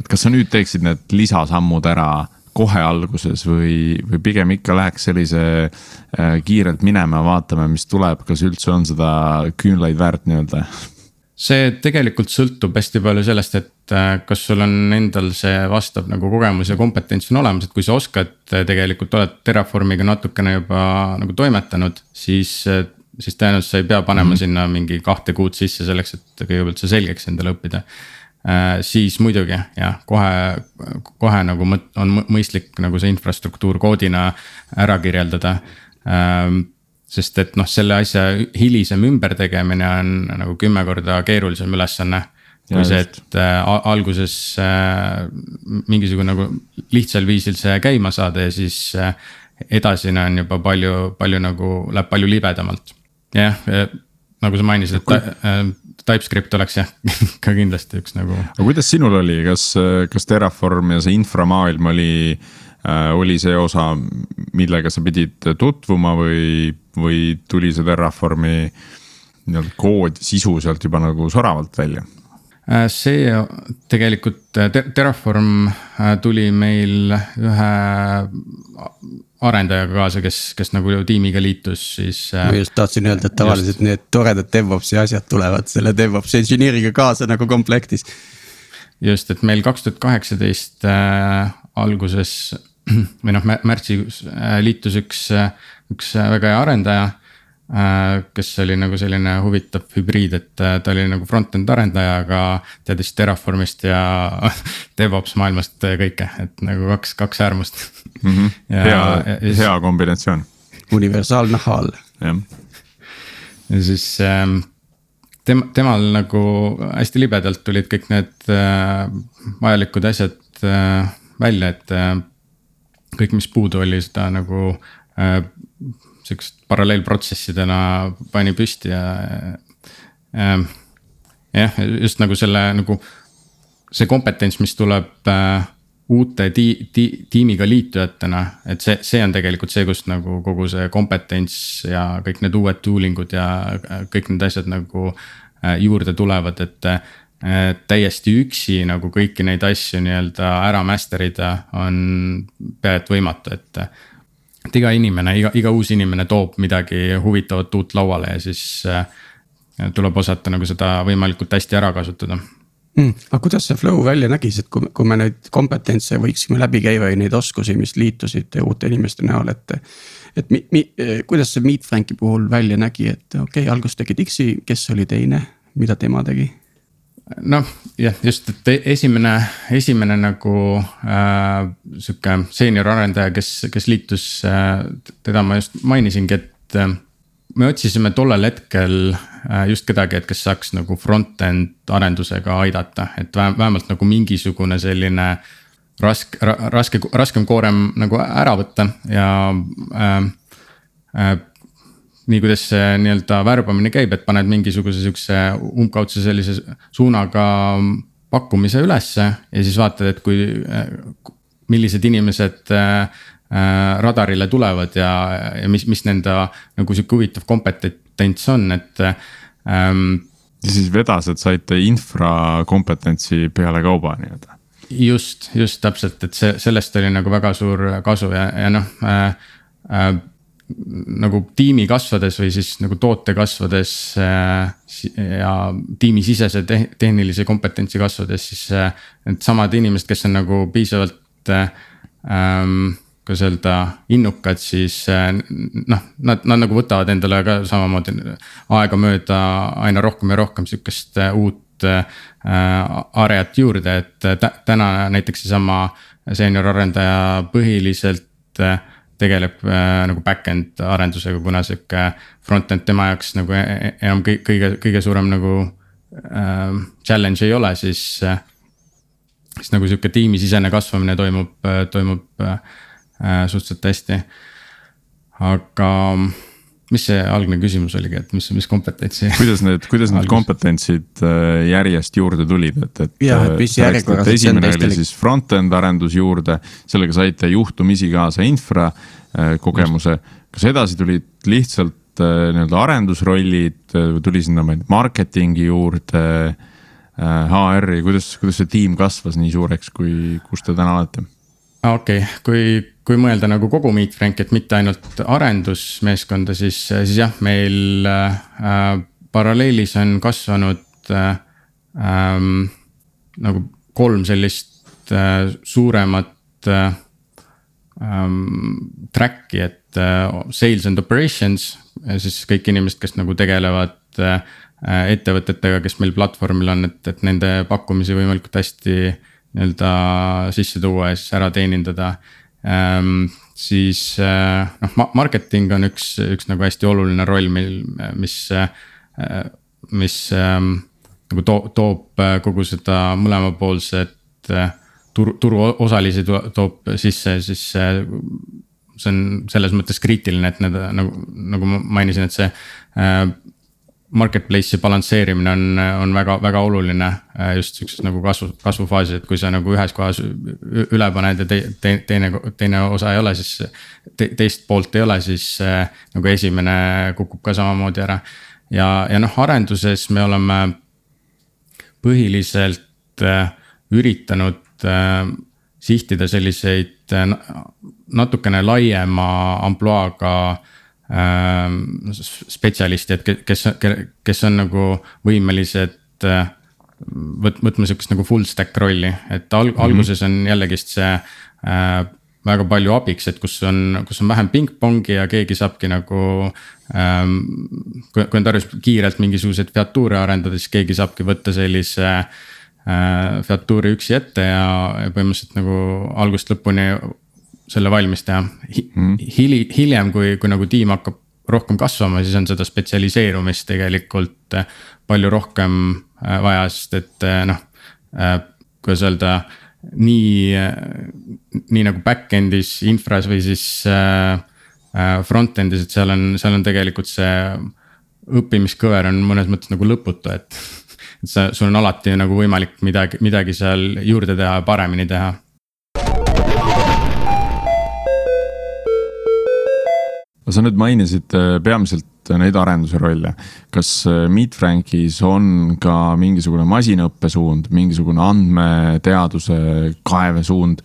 et kas sa nüüd teeksid need lisasammud ära kohe alguses või, või pigem ikka läheks sellise äh, kiirelt minema, vaatame, mis tuleb, kas üldse on seda küünlaid väärt nii-öelda see tegelikult sõltub hästi palju sellest, et äh, kas sul on endal see vastav nagu kogemus ja kompetents on olemas, et kui sa oskad, äh, tegelikult oled Terraformiga natukene juba nagu toimetanud, siis. Äh, siis tõenäoliselt sa ei pea panema mm -hmm. sinna mingi kahte kuud sisse selleks, et kõigepealt see selgeks endale õppida. Siis muidugi jah, kohe, kohe nagu on mõistlik nagu see infrastruktuur koodina ära kirjeldada sest et noh, selle asja hilisem ümbertegemine on nagu kümme korda keerulisem ülesanne. kui see, et äh, alguses äh, mingisugune nagu lihtsal viisil see käima saada ja siis äh, edasine on juba palju, palju nagu läheb palju libedamalt. jah äh,, nagu sa mainisid, et äh, TypeScript oleks jah ka kindlasti üks nagu. aga kuidas sinul oli, kas, kas Terraform ja see inframaailm oli äh,, oli see osa, millega sa pidid tutvuma või või tuli see Terraformi nii-öelda kood, sisu sealt juba nagu soravalt välja? Äh, see tegelikult äh, Terraform äh, tuli meil ühe arendajaga kaasa, kes, kes nagu tiimiga liitus, siis. ma just tahtsin öelda, et tavaliselt just. need toredad DevOpsi asjad tulevad selle DevOps engineer'iga kaasa nagu komplektis. just, et meil kaks tuhat kaheksateist alguses või noh, märtsis liitus üks üks väga hea arendaja. Äh, kes oli nagu selline huvitav hübriid, et äh, ta oli nagu front-end arendaja, aga teadis Terraformist ja DevOps maailmast kõike, et nagu kaks, kaks äärmust mm. -hmm. Ja, hea, ja, hea kombinatsioon. universaalne hall. jah. ja siis ähm, tema, temal nagu hästi libedalt tulid kõik need äh, vajalikud asjad äh, välja, et äh, kõik, mis puudu oli, seda nagu äh, sihukest paralleelprotsessidena pani püsti ja äh,. jah, just nagu selle nagu see kompetents, mis tuleb äh, uute ti-, ti-, tiimiga liitujatena, et see, see on tegelikult see, kust nagu kogu see kompetents ja kõik need uued tool ingud ja äh, kõik need asjad nagu äh, juurde tulevad, et äh,. täiesti üksi nagu kõiki neid asju nii-öelda ära master ida on pea et võimatu, et. Et iga inimene, iga, iga uus inimene toob midagi huvitavat uut lauale ja siis äh, tuleb osata nagu seda võimalikult hästi ära kasutada mm.. aga kuidas see flow välja nägi, et kui, kui me neid kompetentse võiksime läbi käia või neid oskusi, mis liitusid uute inimeste näol, et. et mi, mi, kuidas see Meet Franki puhul välja nägi, et okei okay,, alguses tegi Dixi, kes oli teine, mida tema tegi? Noh, jah, just, et esimene, esimene nagu äh, sihuke seenior arendaja, kes, kes liitus äh,, teda ma just mainisingi, et äh, me otsisime tollel hetkel äh, just kedagi, et kes saaks nagu front-end arendusega aidata, et vähemalt nagu mingisugune selline raske, raske, raskem koorem nagu ära võtta ja äh,. Äh, nii kuidas see nii-öelda värbamine käib, et paned mingisuguse sihukese umbkaudse sellise suunaga pakkumise ülesse ja siis vaatad, et kui, millised inimesed äh, Äh, radarile tulevad ja, ja mis, mis nende nagu sihuke huvitav kompetents on, et ähm,. ja siis vedased saite infrakompetentsi pealekauba nii-öelda. just, just täpselt, et see, sellest oli nagu väga suur kasu ja, ja noh äh, äh, nagu tiimi kasvades või siis nagu toote kasvades äh, ja tiimisisese te tehnilise kompetentsi kasvades, siis äh, needsamad inimesed, kes on nagu piisavalt äh, ähm, kuidas öelda, innukad, siis noh, nad, nad nagu võtavad endale ka samamoodi aegamööda aina rohkem ja rohkem sihukest uut äh, areat juurde, et täna näiteks seesama seenior arendaja põhiliselt äh, tegeleb äh, nagu back-end arendusega, kuna sihuke front-end tema jaoks nagu e-, e-, enam kõige, kõige suurem nagu äh, challenge ei ole, siis äh,. siis nagu sihuke tiimisisene kasvamine toimub, toimub äh, Äh, suhteliselt hästi. aga mis see algne küsimus oligi, et mis, mis kompetentsi? kuidas need, kuidas need kompetentsid äh, järjest juurde tulid, et, et. jah, et mis järjekorras. esimene oli siis front-end arendus juurde, sellega saite juhtumisi kaasa infra äh, kogemuse. kas edasi tulid lihtsalt nii-öelda arendusrollid, tuli sinna marketingi juurde. HR-i, kuidas, kuidas see tiim kasvas nii suureks, kui, kus te täna olete? Okei okay., kui, kui mõelda nagu kogu Meet Frank, et mitte ainult arendusmeeskonda, siis, siis jah, meil äh, paralleelis on kasvanud äh, ähm, nagu kolm sellist äh, suuremat äh, ähm, track'i, et äh, sales and operations. siis kõik inimesed, kes nagu tegelevad äh, ettevõtetega, kes meil platvormil on, et, et nende pakkumisi võimalikult hästi nii-öelda sisse tuua ja siis ära teenindada ähm,. siis äh, noh, marketing on üks, üks nagu hästi oluline roll meil, mis, äh, mis ähm, nagu toob, toob kogu seda mõlemapoolset turu, turuosalisi toob sisse, siis see on selles mõttes kriitiline, et need nagu, nagu ma mainisin, et see äh, marketplace'i balansseerimine on, on väga, väga oluline äh, just sihukeses nagu kasvu, kasvufaasis, et kui sa nagu ühes kohas üle paned ja te, te, teine, teine osa ei ole, siis te,. teist poolt ei ole, siis äh, nagu esimene kukub ka samamoodi ära. ja, ja noh, arenduses me oleme põhiliselt äh, üritanud sihtida selliseid natukene laiema ampluaaga äh, Ähm, spetsialisti, et kes, kes on nagu võimelised äh, võt-, võtma sihukest nagu full stack rolli, et al- mm, -hmm. alguses on jällegist see äh, väga palju abiks, et kus on, kus on vähem pingpongi ja keegi saabki nagu ähm,. kui, kui on tarvis kiirelt mingisuguseid featuure arendada, siis keegi saabki võtta sellise äh, featuuri üksi ette ja, ja põhimõtteliselt nagu algusest lõpuni selle valmis teha. Mm. Hili, hiljem, kui, kui nagu tiim hakkab rohkem kasvama, siis on seda spetsialiseerumist tegelikult palju rohkem vaja, sest et noh, kuidas öelda nii, nii nagu back-end'is, infras või siis front-end'is, et seal on, seal on tegelikult see õppimiskõver on mõnes mõttes nagu lõputu, et. et sa, sul on alati nagu võimalik midagi, midagi seal juurde teha, paremini teha. Sa nüüd mainisid äh, peamiselt neid arenduse rolle. kas äh, Meet Frankis on ka mingisugune masinõppe suund, mingisugune andmeteaduse kaevesuund?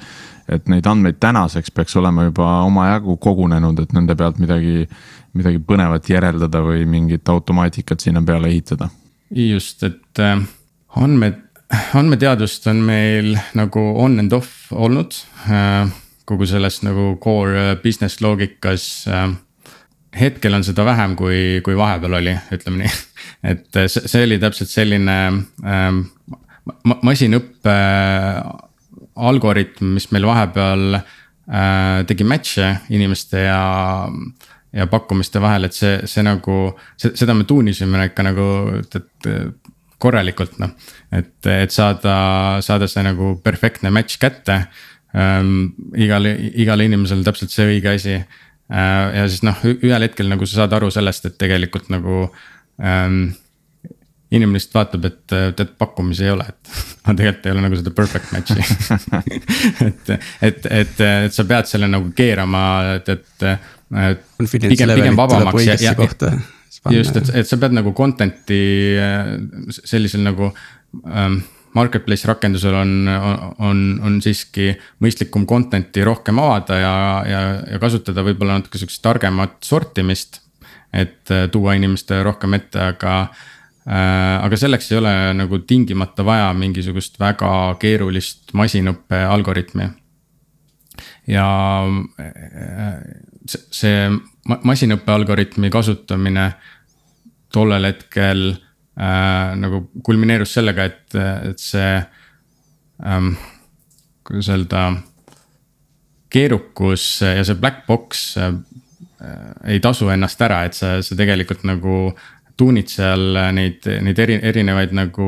et neid andmeid tänaseks peaks olema juba omajagu kogunenud, et nende pealt midagi midagi põnevat järeldada või mingit automaatikat sinna peale ehitada. just, et äh, andmed, andmeteadust on meil nagu on and off olnud äh, kogu selles nagu core business loogikas äh, hetkel on seda vähem, kui, kui vahepeal oli, ütleme nii. et see, oli täpselt selline ähm, masinõppe algoritm, mis meil vahepeal äh, tegi match'e inimeste ja äh, ja pakkumiste vahel, et see, see nagu, seda me tuunisime ikka nagu, et, et korralikult noh. et, et saada, saada see nagu perfektne match kätte ähm,. igale, igale inimesele täpselt see õige asi äh,. Ja siis noh, ühel hetkel nagu sa saad aru sellest, et tegelikult nagu ähm, inimene lihtsalt vaatab, et tead pakkumisi ei ole, et aga tegelikult ei ole nagu seda perfect match'i et, et, et, et sa pead selle nagu keerama, et, et pigem, pigem vabamaks ja, ja just, et, et sa pead nagu content'i äh, sellisel nagu ähm, marketplace rakendusel on, on, on siiski mõistlikum content'i rohkem avada ja, ja, ja kasutada võib-olla natuke sihukest targemat sortimist. et äh, tuua inimestele rohkem ette, aga äh,, aga selleks ei ole nagu tingimata vaja mingisugust väga keerulist masinõppe algoritmi. ja äh, see masinõppe algoritmi kasutamine tollel hetkel äh, nagu kulmineerus sellega, et, et see ähm,, kuidas öelda. keerukus ja see black box äh, ei tasu ennast ära, et sa, sa tegelikult nagu tuunid seal neid, neid eri, erinevaid nagu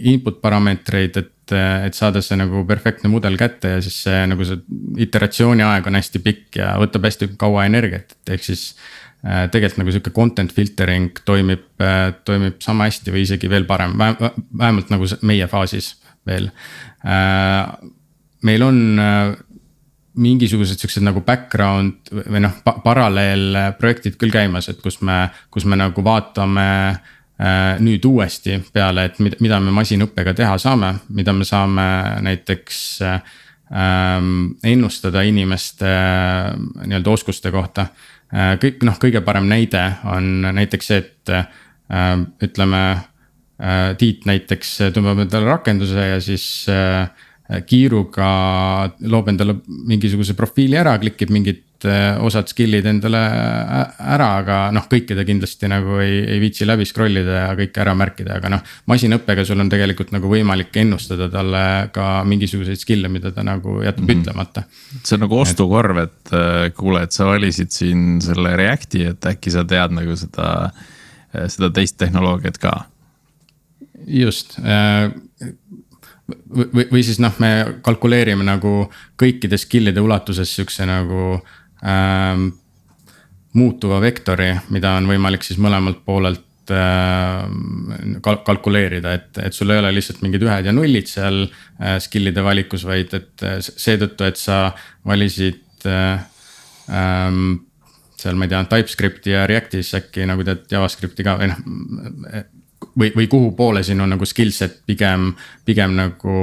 input parameetreid, et et, saada see nagu perfektne mudel kätte ja siis see nagu see iteratsiooni aeg on hästi pikk ja võtab hästi kaua energiat, ehk siis äh,. Tegelikult nagu sihuke content filtering toimib äh,, toimib sama hästi või isegi veel parem, vähemalt nagu meie faasis veel äh,. meil on äh, mingisugused siuksed nagu background või noh pa, paralleelprojektid küll käimas, et kus me, kus me nagu vaatame äh, Äh, nüüd uuesti peale, et mida, mida me masinõppega teha saame, mida me saame näiteks ähm, ennustada inimeste äh, nii-öelda oskuste kohta äh,. Kõik noh, kõige parem näide on näiteks see, et äh, ütleme äh,. Tiit näiteks tõmbab endale rakenduse ja siis äh, kiiruga loob endale mingisuguse profiili ära, klikib mingit Eh, osad skill'id endale ära, aga noh, kõike ta kindlasti nagu ei, ei viitsi läbi scroll ida ja kõike ära märkida, aga noh. masinõppega sul on tegelikult nagu võimalik ennustada talle ka mingisuguseid skill'e, mida ta nagu jätab mm -hmm. ütlemata. see on nagu ostukorv, et äh, kuule, et sa valisid siin selle React'i, et äkki sa tead nagu seda, äh, seda teist tehnoloogiat ka. just äh, või, või siis noh, me kalkuleerime nagu kõikide skill'ide ulatuses sihukese nagu ähm, muutuva vektori, mida on võimalik siis mõlemalt poolelt äh, kalkuleerida, et, et sul ei ole lihtsalt mingid ühed ja nullid seal äh, skill'ide valikus, vaid et äh, seetõttu, et sa valisid äh, ähm, seal ma ei tea, TypeScripti ja Reactis äkki nagu tead JavaScripti ka või noh või, või kuhu poole sinu nagu skillset pigem, pigem nagu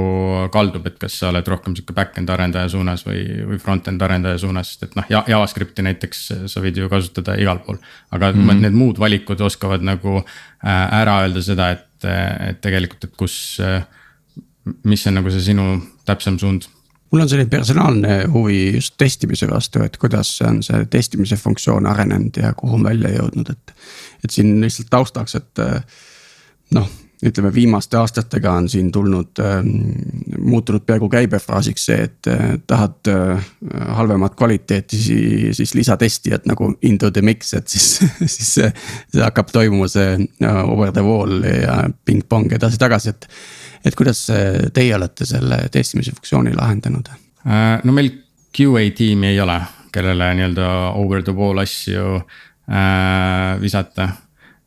kaldub, et kas sa oled rohkem sihuke back-end arendaja suunas või, või front-end arendaja suunas, sest et noh, JavaScripti näiteks sa võid ju kasutada igal pool. aga mm -hmm. need muud valikud oskavad nagu äh, ära öelda seda, et, et tegelikult, et kus, äh, mis on nagu see sinu täpsem suund mul on selline personaalne huvi just testimise vastu, et kuidas on see testimise funktsioon arenenud ja kuhu on välja jõudnud, et. et siin lihtsalt taustaks, et noh, ütleme, viimaste aastatega on siin tulnud äh,, muutunud peaaegu käibefraasiks see, et äh, tahad äh, halvemat kvaliteeti, siis lisatestijad nagu into the mix, et siis siis see, see hakkab toimuma see uh, over the wall ja pingpong edasi-tagasi, et. et kuidas teie olete selle testimise funktsiooni lahendanud? Äh, no meil QA tiimi ei ole, kellele nii-öelda over the wall asju äh, visata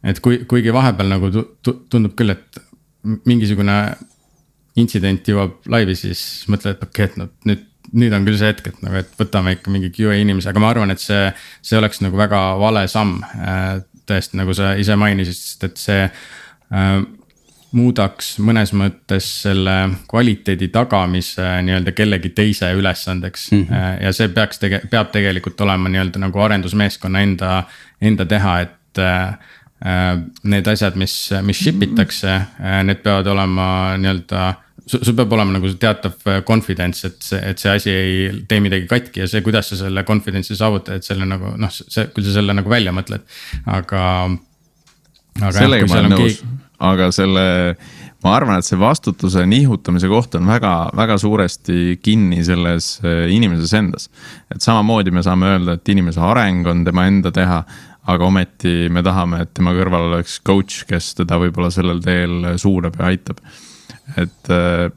et kui, kuigi vahepeal nagu tundub küll, et mingisugune intsident jõuab laivi, siis mõtled, et okei okay,, et noh, nüüd, nüüd on küll see hetk, et nagu, et võtame ikka mingi QA inimese, aga ma arvan, et see, see oleks nagu väga vale samm. Äh, tõesti, nagu sa ise mainisid, sest et see äh, muudaks mõnes mõttes selle kvaliteedi tagamise nii-öelda kellegi teise ülesandeks mm. -hmm. ja see peaks tege-, peab tegelikult olema nii-öelda nagu arendusmeeskonna enda, enda teha, et äh, need asjad, mis, mis ship itakse, äh, need peavad olema nii-öelda sul peab olema nagu teatav äh, confidence, et see, et see asi ei tee midagi katki ja see, kuidas sa selle confidence'i saavutad, et selle nagu noh, see, kui sa selle nagu välja mõtled, aga. sellega ma olen nõus keegi..., aga selle, ma arvan, et see vastutuse nihutamise koht on väga, väga suuresti kinni selles inimeses endas. et samamoodi me saame öelda, et inimese areng on tema enda teha aga ometi me tahame, et tema kõrval oleks coach, kes teda võib-olla sellel teel suunab ja aitab. et äh,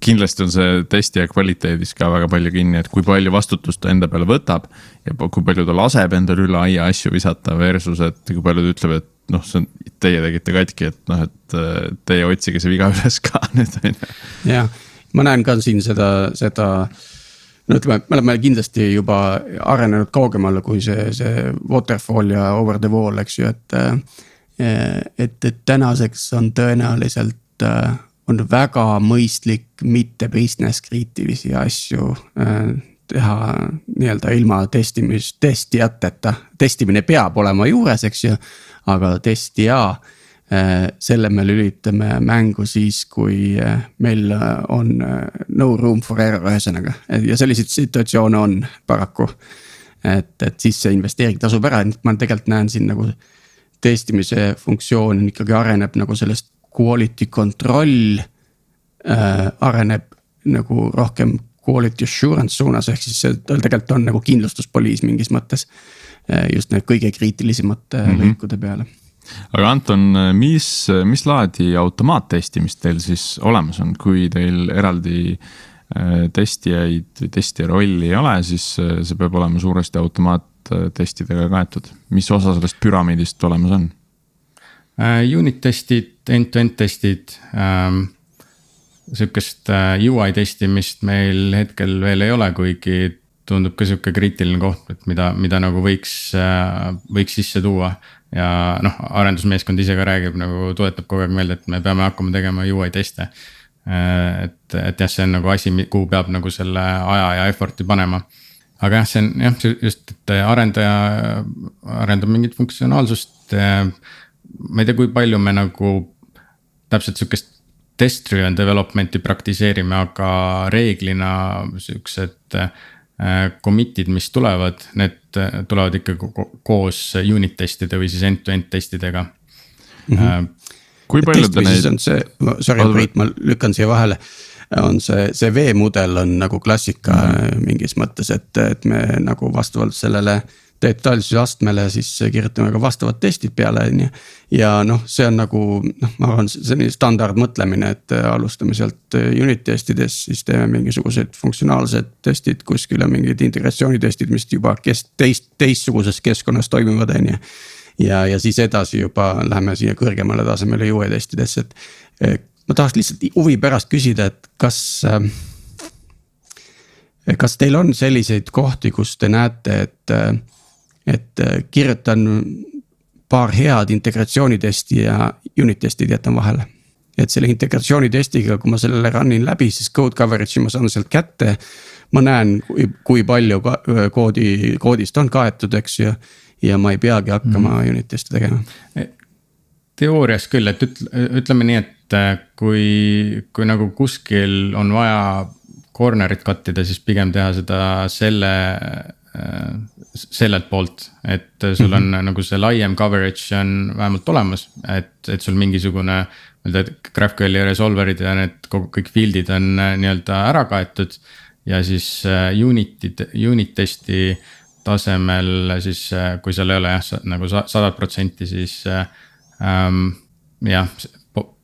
kindlasti on see testija kvaliteedis ka väga palju kinni, et kui palju vastutust ta enda peale võtab. ja kui palju ta laseb endale üle aia asju visata versus, et kui palju ta ütleb, et noh, see on, teie tegite katki, et noh, et äh, teie otsige see viga üles ka nüüd on ju. jah, ma näen ka siin seda, seda no ütleme, me oleme kindlasti juba arenenud kaugemale kui see, see waterfall ja over the wall, eks ju, et. et, et tänaseks on tõenäoliselt, on väga mõistlik mitte business kriitilisi asju teha nii-öelda ilma testimis, testijateta, testimine peab olema juures, eks ju, aga testija selle me lülitame mängu siis, kui äh, meil äh, on no room for error, ühesõnaga ja selliseid situatsioone on paraku. et, et siis see investeering tasub ära, et ma tegelikult näen siin nagu testimise funktsioon ikkagi areneb nagu sellest quality control äh,. areneb nagu rohkem quality assurance suunas, ehk siis see tegelikult on nagu kindlustuspoliis mingis mõttes. just need kõige kriitilisemate mm -hmm. lõikude peale aga Anton, mis, mis laadi automaattestimist teil siis olemas on, kui teil eraldi äh, testijaid või testija rolli ei ole, siis äh, see peab olema suuresti automaattestidega kaetud. mis osa sellest püramiidist olemas on? Äh, unit testid, end-to-end testid ähm,. sihukest UI testimist meil hetkel veel ei ole, kuigi tundub ka sihuke kriitiline koht, et mida, mida nagu võiks, võiks sisse tuua ja noh, arendusmeeskond ise ka räägib nagu tuletab kogu aeg meelde, et me peame hakkama tegema UI teste. Äh, et, et jah, see on nagu asi, kuhu peab nagu selle aja ja effort'i panema. aga jah, see on jah, just, et arendaja arendab mingit funktsionaalsust. ma ei tea, kui palju me nagu täpselt sihukest test driven development'i praktiseerime, aga reeglina siuksed Äh, commit'id, mis tulevad, need tulevad ikkagi koos unit testide või siis end-to-end testidega mm. -hmm. kui palju te neid. on see, sorry Priit, ma lükkan siia vahele on see, see veemudel on nagu klassika mm -hmm. mingis mõttes, et, et me nagu vastavalt sellele äh, detailsuse astmele, siis kirjutame ka vastavad testid peale, on ju. ja noh, see on nagu noh, ma arvan, selline standardmõtlemine, et alustame sealt unit testidest, siis teeme mingisugused funktsionaalsed testid kuskil ja mingid integratsioonitestid, mis juba kes teist, teistsuguses keskkonnas toimivad, on ju. ja, ja siis edasi juba läheme siia kõrgemale tasemele UE testidesse, et ma tahaks lihtsalt huvi pärast küsida, et kas kas teil on selliseid kohti, kus te näete, et et äh, kirjutan paar head integratsioonitesti ja unit testid jätan vahele. et selle integratsioonitestiga, kui ma sellele run in läbi, siis code coverage'i ma saan sealt kätte. ma näen, kui palju koodi, koodist on kaetud, eks ju. ja ma ei peagi hakkama mm. unit teste tegema. E, teoorias küll, et ütle, ütleme nii, et äh, kui, kui nagu kuskil on vaja corner'it cut ida, siis pigem teha seda selle sellelt poolt, et sul on mm -hmm. nagu see laiem coverage on vähemalt olemas, et, et sul mingisugune. nii-öelda GraphQL-i resolver'id ja need kogu, kõik field'id on nii-öelda ära kaetud. ja siis unit'id, unit testi tasemel siis, kui seal ei ole jah, nagu sadat protsenti, siis ähm, jah,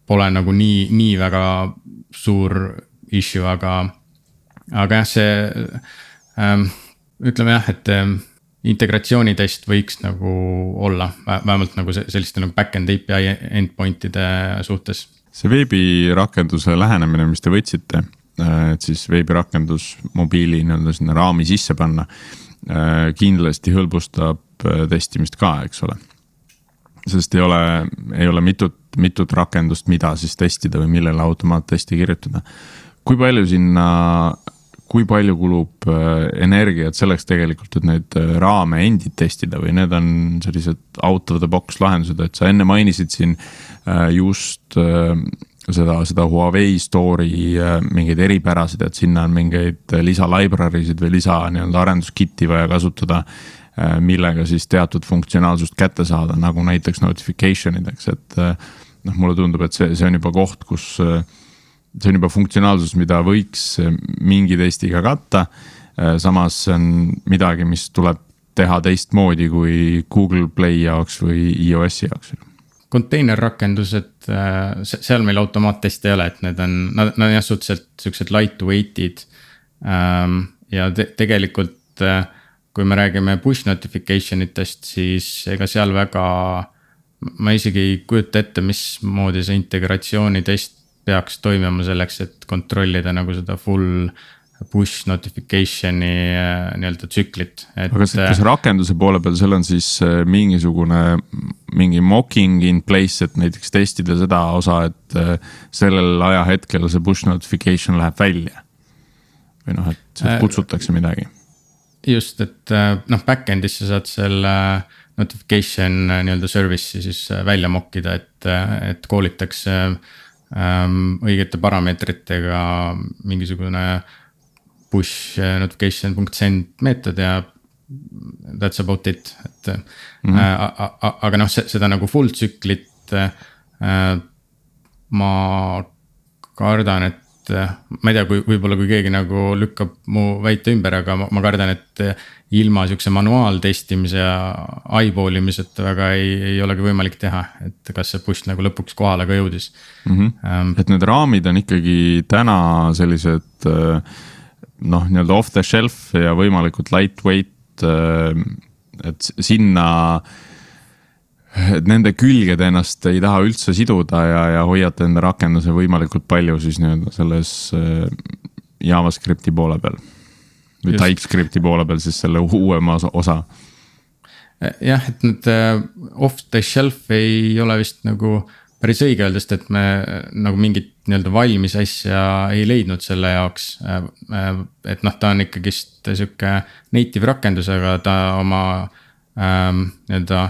pole nagu nii, nii väga suur issue, aga, aga jah, see ähm,. Ütleme jah, et ähm, integratsioonitest võiks nagu olla vähemalt nagu selliste nagu back-end API endpoint'ide suhtes. see veebirakenduse lähenemine, mis te võtsite, äh, et siis veebirakendus mobiili nii-öelda sinna raami sisse panna. Äh, kindlasti hõlbustab äh, testimist ka, eks ole sest ei ole, ei ole mitut, mitut rakendust, mida siis testida või millele automaattesti kirjutada. kui palju sinna, kui palju kulub äh, energiat selleks tegelikult, et neid äh, raame endid testida või need on sellised out of the box lahendused, et sa enne mainisid siin äh, just seda, seda Huawei store'i mingeid eripärasid, et sinna on mingeid lisa library sid või lisa nii-öelda arenduskit'i vaja kasutada millega siis teatud funktsionaalsust kätte saada, nagu näiteks notification ideks, et noh, mulle tundub, et see, see on juba koht, kus äh, see on juba funktsionaalsus, mida võiks mingi testiga katta. samas see on midagi, mis tuleb teha teistmoodi kui Google Play jaoks või iOS-i jaoks konteinerrakendused, seal meil automaatteste ei ole, et need on, nad, nad on jah suhteliselt siuksed lightweight'id. Ähm, ja te, tegelikult kui me räägime push notification itest, siis ega seal väga. ma isegi ei kujuta ette, mismoodi see integratsioonitest peaks toimima selleks, et kontrollida nagu seda full push notification'i äh, nii-öelda tsüklit. aga kas, kas äh, rakenduse poole peal, seal on siis äh, mingisugune, mingi mocking in place, et näiteks testida seda osa, et sellel ajahetkel see push notification läheb välja? või noh, et kutsutakse midagi just, et äh, noh, back-end'is sa saad selle notification äh, nii-öelda service'i siis äh, välja mokkida, et, et koolitakse ähm, õigete parameetritega mingisugune push notification.send meetod ja that's about it, et mm. -hmm. aga noh, seda nagu full tsüklit äh, ma kardan, et et eh, ma ei tea, kui võib-olla, kui keegi nagu lükkab mu väite ümber, aga ma, ma kardan, et eh, ilma sihukese manuaaltestimise ja eyeball imiseta väga ei, ei olegi võimalik teha, et kas see push nagu lõpuks kohale ka jõudis mm. -hmm. Um, et need raamid on ikkagi täna sellised eh, noh, nii-öelda off the shelf ja võimalikult lightweight, et sinna et nende külge te ennast ei taha üldse siduda ja, ja hoiate enda rakenduse võimalikult palju siis nii-öelda selles äh, JavaScripti poole peal. või Just. TypeScripti poole peal siis selle uuema osa. jah, et need äh, off the shelf ei ole vist nagu päris õige öelda, sest et me nagu mingit nii-öelda valmis asja ei leidnud selle jaoks. et noh, ta on ikkagist sihuke native rakendus, aga ta oma ähm, nii-öelda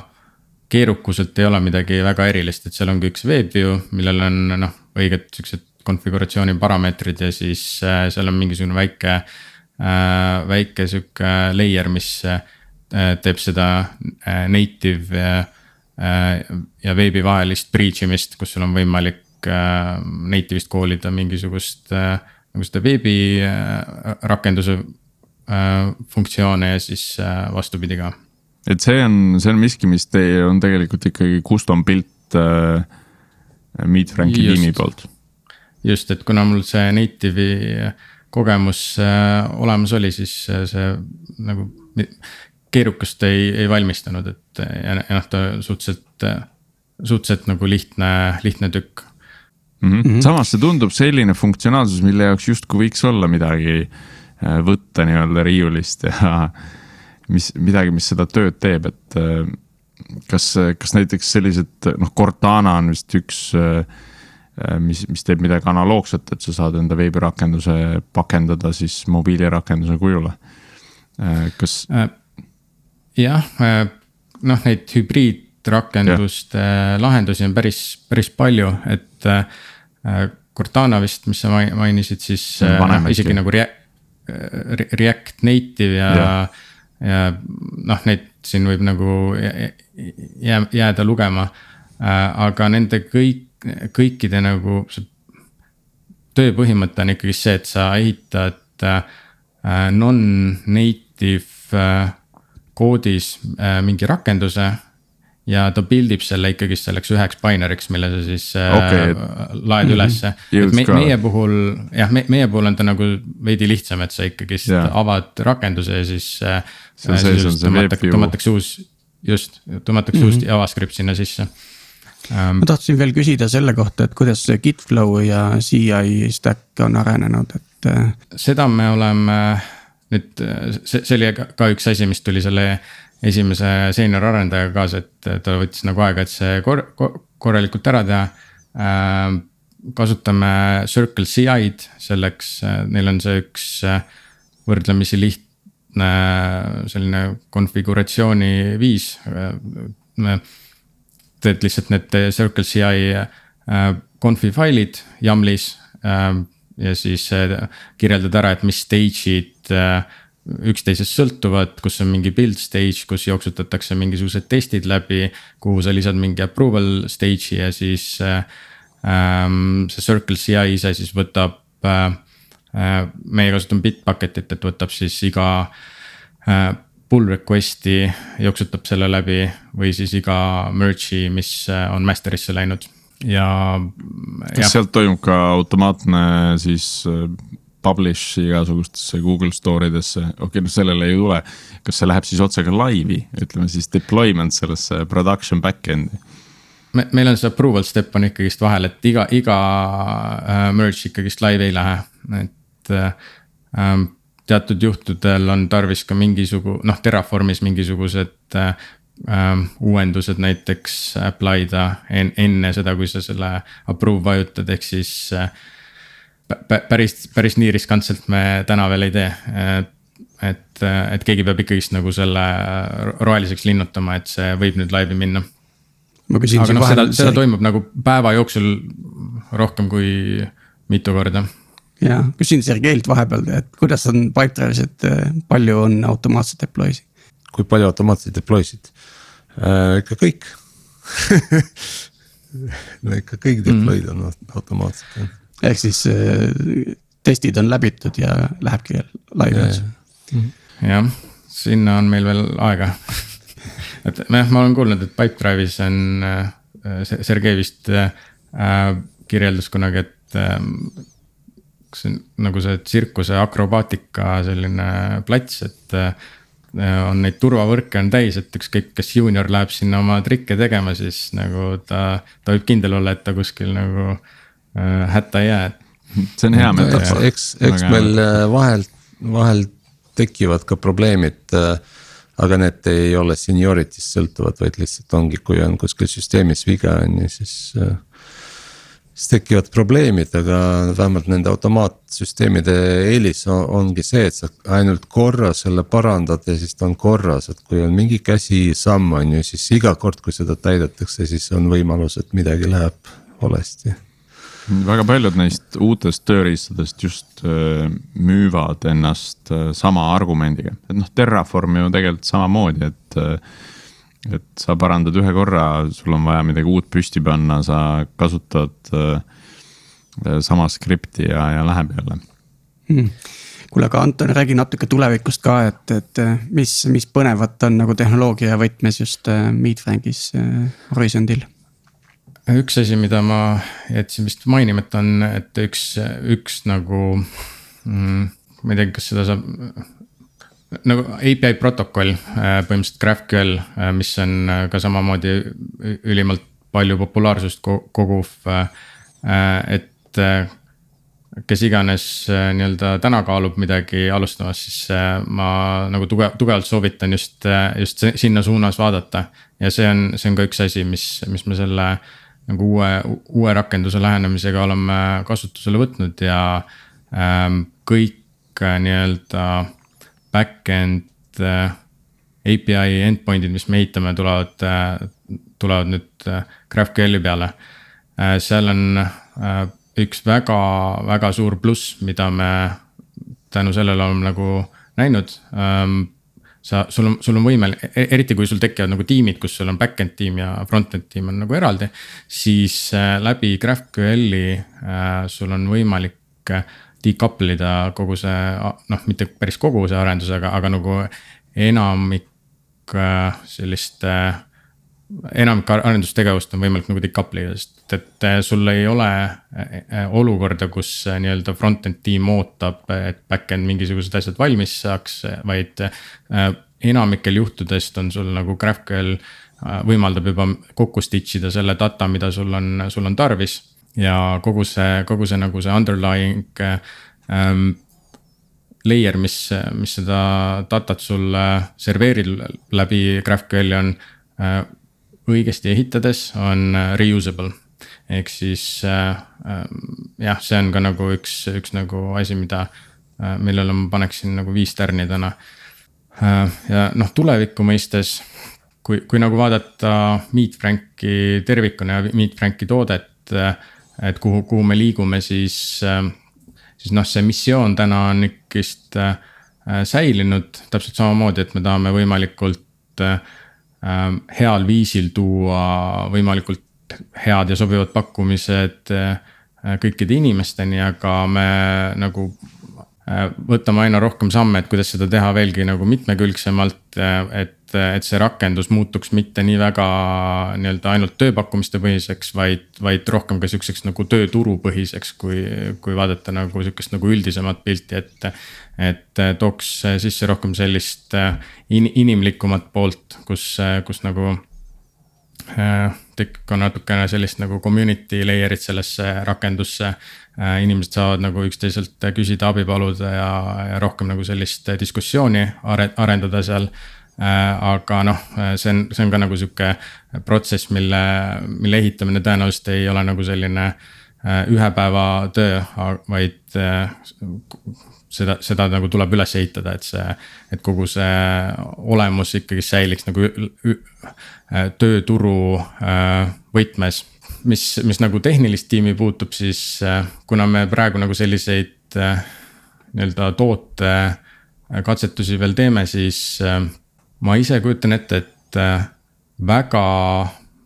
keerukuselt ei ole midagi väga erilist, et seal ongi üks WebView, millel on noh, õiged siuksed konfiguratsiooni parameetrid ja siis äh, seal on mingisugune väike äh,. väike sihuke layer, mis äh, teeb seda native ja veebi vahelist breach imist, kus sul on võimalik native'ist koolida mingisugust nagu seda veebi rakenduse äh, funktsioone ja siis vastupidi ka et see on, see on miski, mis teie on tegelikult ikkagi custom built äh, Meet Franki tiimi poolt. just, et kuna mul see native'i kogemus äh, olemas oli, siis äh, see nagu keerukust ei, ei valmistanud, et ja, ja noh, ta suhteliselt, äh, suhteliselt nagu lihtne, lihtne tükk mm. -hmm. samas see tundub selline funktsionaalsus, mille jaoks justkui võiks olla midagi äh, võtta nii-öelda riiulist ja mis midagi, mis seda tööd teeb, et äh, kas, kas näiteks sellised noh, Cortana on vist üks, äh, mis, mis teeb midagi analoogset, et sa saad enda veebirakenduse pakendada siis mobiilirakenduse kujule, äh, kas? jah, noh, neid hübriidrakenduste ja. lahendusi on päris, päris palju, et Cortana vist, mis sa mainisid, siis isegi nagu React, React Native ja, ja ja noh, neid siin võib nagu jää, jääda lugema. aga nende kõik, kõikide nagu see töö põhimõte on ikkagi see, et sa ehitad non-native koodis mingi rakenduse ja ta build ib selle ikkagist selleks üheks binary'ks, mille sa siis äh, okay, äh, laed mhm. ülesse. et me, meie puhul jah, me, meie puhul on ta nagu veidi lihtsam, et sa ikkagist yeah. avad rakenduse ja siis äh,. tõmmatakse, tõmmatakse uus, just, tõmmatakse mm -hmm. uus mhm. JavaScript sinna sisse ähm,. ma tahtsin veel küsida selle kohta, et kuidas see Gitflow ja CI stack on arenenud, et äh.... seda me oleme nüüd, see, see oli ka üks asi, mis tuli selle esimese seenior arendajaga kaasa, et ta võttis nagu aega, et see kor-, korralikult ära teha äh,. kasutame Circle CI-d selleks, neil on see üks äh, võrdlemisi lihtne selline konfiguratsiooni viis. Äh, teed lihtsalt need Circle CI conf'i äh, failid YAMLis ja siis kirjeldad ära, et mis stage'id üksteisest sõltuvad, kus on mingi build stage, kus jooksutatakse mingisugused testid läbi. kuhu sa lisad mingi approval stage'i ja siis ähm, see Circle CI ise siis võtab äh,. meie kasutame Bitbucketit, et võtab siis iga äh, pull request'i, jooksutab selle läbi või siis iga merge'i, mis äh, on master'isse läinud ja. kas sealt toimub ka automaatne siis äh, publish igasugustesse Google store idesse, okei okay,, no sellele ei tule. kas see läheb siis otse ka laivi, ütleme siis deployment sellesse production back-end'i? me, meil on see approval step on ikkagist vahel, et iga, iga äh, merge ikkagist live ei lähe, et äh, ähm, teatud juhtudel on tarvis ka mingisugu-, noh, Terraformis mingisugused äh, ähm, uuendused näiteks apply da en, enne seda, kui sa selle approve vajutad, ehk siis äh, päris, päris nii riskantselt me täna veel ei tee. et, et keegi peab ikkagist nagu selle roheliseks linnutama, et see võib nüüd laivi minna. aga noh, seda, seda toimub nagu päeva jooksul rohkem kui mitu korda. ja küsin Sergeilt vahepeal, et kuidas on Pipedrive'is, et palju on automaatseid deploy'sid? kui palju automaatseid deploy'sid äh,? ikka kõik no ikka kõik deploy'd mm. on automaatsed ehk siis äh, testid on läbitud ja lähebki laivi otsa. jah, sinna on meil veel aega et jah, ma olen kuulnud, et Pipedrive'is on äh,, Sergei vist äh, kirjeldas kunagi, et äh, see on nagu see tsirkuse akrobaatika selline plats, et äh, on neid turvavõrke on täis, et ükskõik, kas juunior läheb sinna oma trikke tegema, siis nagu ta, ta võib kindel olla, et ta kuskil nagu Äh, hätta ei jää. see on hea metafoor. eks, eks meil äh, vahel, vahel tekivad ka probleemid. Äh, aga need ei ole seniority'st sõltuvad, vaid lihtsalt ongi, kui on kuskil süsteemis viga on ju, siis. siis tekivad probleemid, aga vähemalt nende automaatsüsteemide eelis ongi see, et sa ainult korra selle parandad ja siis ta on korras, et kui on mingi käsisamm on ju, siis iga kord, kui seda täidetakse, siis on võimalus, et midagi läheb valesti väga paljud neist uutest tööriistadest just äh, müüvad ennast äh, sama argumendiga, et noh, Terraform ju tegelikult samamoodi, et. Äh, et sa parandad ühe korra, sul on vaja midagi uut püsti panna, sa kasutad sama skripti ja, ja läheb jälle hmm. Kuule, aga Anton, räägi natuke tulevikust ka, et, et mis, mis põnevat on nagu tehnoloogia võtmes just Meetfrankis Horisondil üks asi, mida ma jätsin vist mainimata, on, et üks, üks nagu mm,, ma ei tea, kas seda saab. nagu API protokoll, äh, põhimõtteliselt GraphQL, äh, mis on äh, ka samamoodi ülimalt palju populaarsust koguv, et kes iganes nii-öelda täna kaalub midagi alustamas, siis ma nagu tugev, tugevalt soovitan just, just sinna suunas vaadata. ja see on, see on ka üks asi, mis, mis me selle nagu uue, uue rakenduse lähenemisega oleme kasutusele võtnud ja ähm, kõik äh, nii-öelda back-end äh, API endpoint'id, mis me ehitame, tulevad äh,, tulevad nüüd äh, GraphQL-i peale äh,. seal on äh, üks väga, väga suur pluss, mida me tänu sellele oleme nagu näinud ähm,. Sa, sul on, sul on võimel-, e-, eriti kui sul tekivad nagu tiimid, kus sul on back-end tiim ja front-end tiim on nagu eraldi. siis äh, läbi GraphQL-i äh, sul on võimalik äh, decouple ida kogu see, noh, mitte päris kogu see arendus, aga, aga nagu enamik sellist äh, enamik arendustegevust on võimalik nagu decouple ida, sest et äh, sul ei ole äh, äh, olukorda, kus nii-öelda front-end tiim ootab, et back-end mingisugused asjad valmis saaks, vaid. enamikel juhtudest on sul nagu GraphQL võimaldab juba kokku stitch ida selle data, mida sul on, sul on tarvis. ja kogu see, kogu see nagu see underlying ähm, layer, mis, mis seda datat sulle serveerib läbi GraphQL-i on äh, õigesti ehitades on reusable. Ehk siis äh, äh, jah, see on ka nagu üks, üks nagu asi, mida äh,, millele ma paneksin nagu viis tärni täna äh,. ja noh, tuleviku mõistes, kui, kui nagu vaadata Meet Franki tervikuna ja Meet Franki toodet et kuhu, kuhu me liigume, siis siis noh, see missioon täna on ikkist äh, säilinud täpselt samamoodi, et me tahame võimalikult heal viisil tuua võimalikult head ja sobivad pakkumised äh, kõikide inimesteni, aga me nagu äh, võtame aina rohkem samme, et kuidas seda teha veelgi nagu mitmekülgsemalt, äh, et, et see rakendus muutuks mitte nii väga nii-öelda ainult tööpakkumiste põhiseks, vaid, vaid rohkem ka sihukeseks nagu tööturu põhiseks, kui, kui vaadata nagu sihukest nagu üldisemat pilti, et et äh, tooks äh, sisse rohkem sellist äh, in, inimlikumat poolt, kus, kus nagu tekib ka natukene sellist nagu community layer'it sellesse rakendusse. inimesed saavad nagu üksteiselt küsida, abi paluda ja, ja rohkem nagu sellist diskussiooni are, arendada seal. aga noh, see on, see on ka nagu sihuke protsess, mille, mille ehitamine tõenäoliselt ei ole nagu selline ühe päeva töö, vaid seda, seda nagu tuleb üles ehitada, et see, et kogu see olemus ikkagi säiliks nagu äh, tööturu äh, võtmes. mis, mis nagu tehnilist tiimi puutub, siis äh, kuna me praegu nagu selliseid nii-öelda toote katsetusi veel teeme, siis ma ise kujutan ette, et väga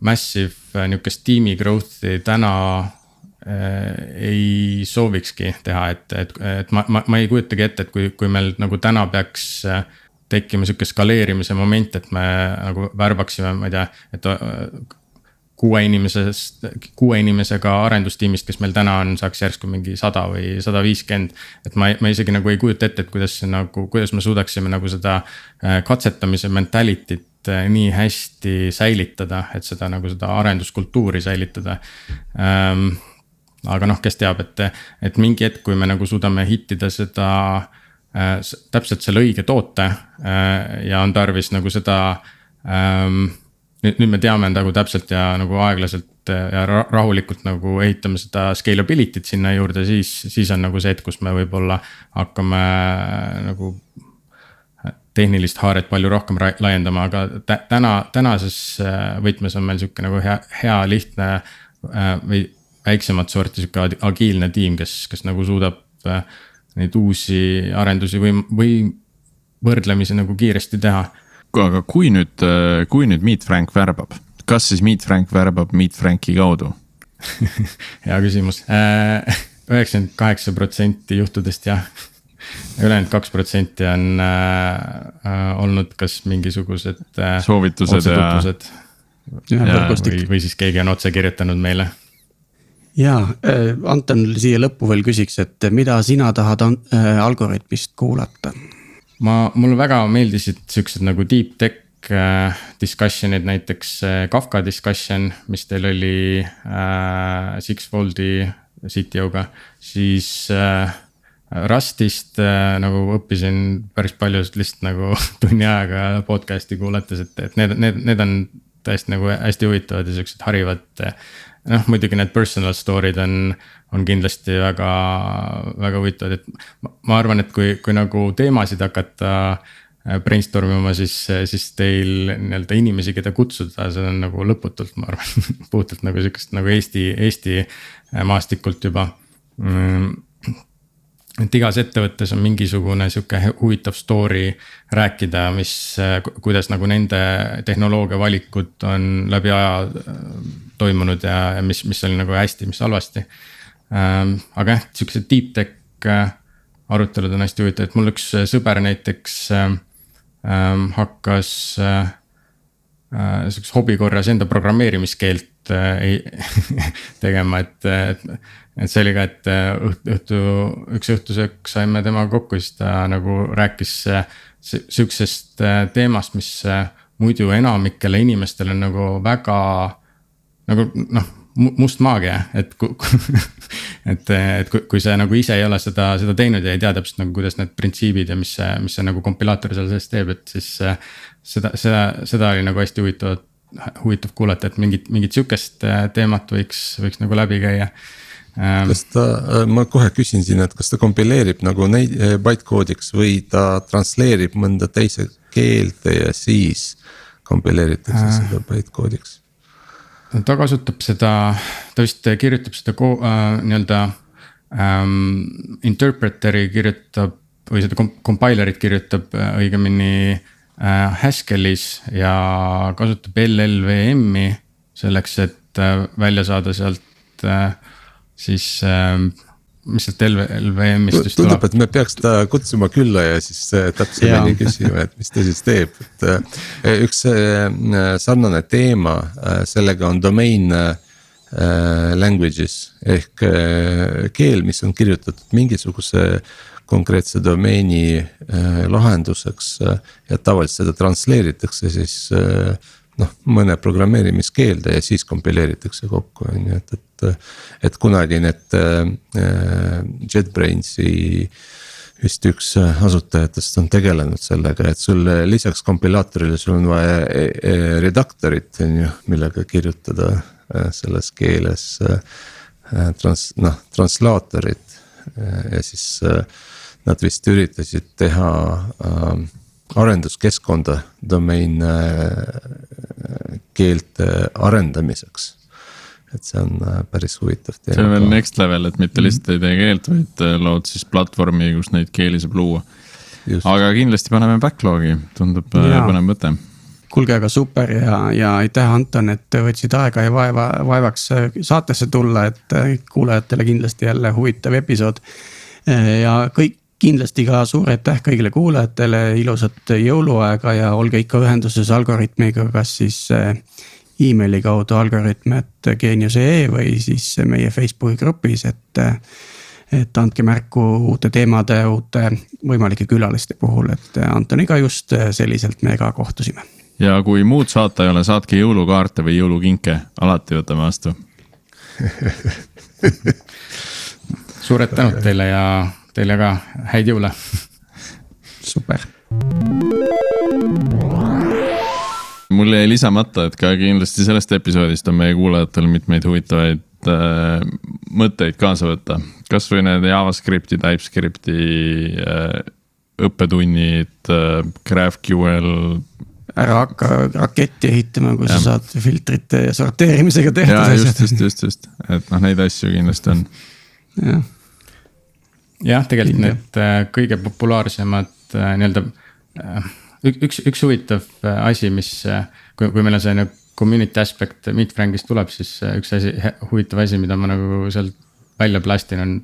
massive nihukest tiimi growth'i täna Äh, ei soovikski teha, et, et, et ma, ma, ma ei kujutagi ette, et kui, kui meil nagu täna peaks äh, tekkima sihuke skaleerimise moment, et me nagu värbaksime, ma ei tea, et äh, kuue inimesest, kuue inimesega arendustiimist, kes meil täna on, saaks järsku mingi sada või sada viiskümmend. et ma, ma isegi nagu ei kujuta ette, et kuidas see nagu, kuidas me suudaksime nagu seda katsetamise mentality't nii hästi säilitada, et seda nagu seda arenduskultuuri säilitada ähm, aga noh, kes teab, et, et mingi hetk, kui me nagu suudame hittida seda äh,. täpselt selle õige toote äh, ja on tarvis nagu seda ähm,. nüüd, nüüd me teame nagu täpselt ja nagu aeglaselt ja rahulikult nagu ehitame seda scalability't sinna juurde, siis, siis on nagu see hetk, kus me võib-olla hakkame äh, nagu tehnilist haaret palju rohkem laiendama, aga täna, tänases äh, võtmes on meil sihuke nagu hea, hea lihtne äh, või väiksemat sorti sihuke agiilne tiim, kes, kes nagu suudab äh, neid uusi arendusi või, või võrdlemisi nagu kiiresti teha. aga kui nüüd, äh, kui nüüd Meet Frank värbab, kas siis Meet Frank värbab Meet Franki kaudu? Hea küsimus, äh, üheksakümmend kaheksa protsenti juhtudest jah. Ülejäänud kaks protsenti on äh, olnud kas mingisugused äh, soovitused ja. ja või, või siis keegi on otse kirjutanud meile ja äh, Anton siia lõppu veel küsiks, et mida sina tahad äh, Algorütmist kuulata? ma, mulle väga meeldisid siuksed nagu deep tech äh, discussion'id, näiteks Kafka discussion, mis teil oli äh, Sixfoldi CTO-ga, siis äh, Rustist äh, nagu õppisin päris palju lihtsalt nagu tunni ajaga podcast'i kuulates, et, et need, need, need on tõesti nagu hästi huvitavad ja siuksed harivad noh, muidugi need personal story'd on, on kindlasti väga, väga huvitavad, et ma arvan, et kui, kui nagu teemasid hakata äh, brainstorm ima, siis, siis teil nii-öelda inimesi, keda kutsuda, see on nagu lõputult, ma arvan puhtalt nagu sihukest nagu Eesti, Eesti äh, maastikult juba. Mm. Et igas ettevõttes on mingisugune sihuke huvitav story rääkida, mis, kuidas nagu nende tehnoloogia valikud on läbi aja toimunud ja, ja mis, mis oli nagu hästi, mis halvasti. Ähm, aga jah, siuksed deep tech arutelud on hästi huvitavad, mul üks sõber näiteks ähm, hakkas äh, sihukese hobi korras enda programmeerimiskeelt äh, tegema, et, et et see oli ka, et äh, õhtu, üks õhtusöök saime temaga kokku, siis ta nagu rääkis äh, sihukesest äh, teemast, mis muidu enamikele inimestele nagu väga nagu noh must maagia, et kui et, et kui, kui sa nagu ise ei ole seda, seda teinud ja ei tea täpselt nagu, kuidas need printsiibid ja mis see, mis see nagu kompilaator seal sees teeb, et siis. seda, seda, seda oli nagu hästi huvitav, huvitav kuulata, et mingit, mingit sihukest teemat võiks, võiks nagu läbi käia Ähm, kas ta, äh, ma kohe küsin siin, et kas ta kompileerib nagu neid äh, bytecode'iks või ta transleerib mõnda teise keelde ja siis kompileeritakse äh. seda bytecode'iks? Ta kasutab seda, ta vist kirjutab seda äh, nii-öelda ähm, interpreter'i kirjutab või seda compiler'it kirjutab äh, õigemini äh, Haskellis ja kasutab LLVM-i selleks, et äh, välja saada sealt äh, siis äh, mis sealt LV, LVM-ist vist tuleb. tundub, et me peaks ta kutsuma külla ja siis äh, täpsemini küsima, et mis ta siis teeb, et äh, üks äh, sarnane teema sellega on domain languages ehk keel, mis on kirjutatud mingisuguse konkreetse domeeni lahenduseks ja tavaliselt seda transleeritakse siis noh, mõne programmeerimiskeelde ja siis kompileeritakse kokku, on ju, et, et. Et kunagi need äh, JetBrainsi vist üks asutajatest on tegelenud sellega, et sul lisaks kompilaatorile, sul on vaja e e redaktorit, on ju, millega kirjutada äh, selles keeles äh, trans-, noh, translaatorit ja siis nad vist üritasid teha äh, arenduskeskkonda domain äh, keelte arendamiseks. Et see on äh, päris huvitav teema. see on veel next level, et mitte lihtsalt ei tee keelt, vaid äh, lood siis platvormi, kus neid keeli saab luua. aga kindlasti paneme backlog'i, tundub ja. põnev mõte kuulge, aga super ja, ja aitäh, Anton, et võtsid aega ja vaeva, vaevaks saatesse tulla, et kuulajatele kindlasti jälle huvitav episood. ja kõik kindlasti ka suur aitäh kõigile kuulajatele, ilusat jõuluaega ja olge ikka ühenduses Algorütmiga, kas siis emaili kaudu algoritm.geenius.ee või siis meie Facebooki grupis, et. et andke märku uute teemade, uute võimalike külaliste puhul, et Antoniga just selliselt me ka kohtusime. ja kui muud saata ei ole, saatke jõulukaarte või jõulukinke, alati võtame vastu suured tänud teile ja teile ka häid jõule. super. Mul jäi lisamata, et ka kindlasti sellest episoodist on meie kuulajatel mitmeid huvitavaid äh, mõtteid kaasa võtta. kasvõi need JavaScripti, TypeScripti äh, õppetunnid äh,, GraphQL ära hakka raketti ehitama, kui ja. sa saad filtrite ja sorteerimisega tehtud asjad. just, just, just, just, et noh, neid asju kindlasti on. jah jah, tegelikult India. need äh, kõige populaarsemad äh, nii-öelda äh, üks, üks huvitav asi, mis, kui, kui meil on selline community aspect Meetfrankist tuleb, siis üks asi, huvitav asi, mida ma nagu sealt välja plastin, on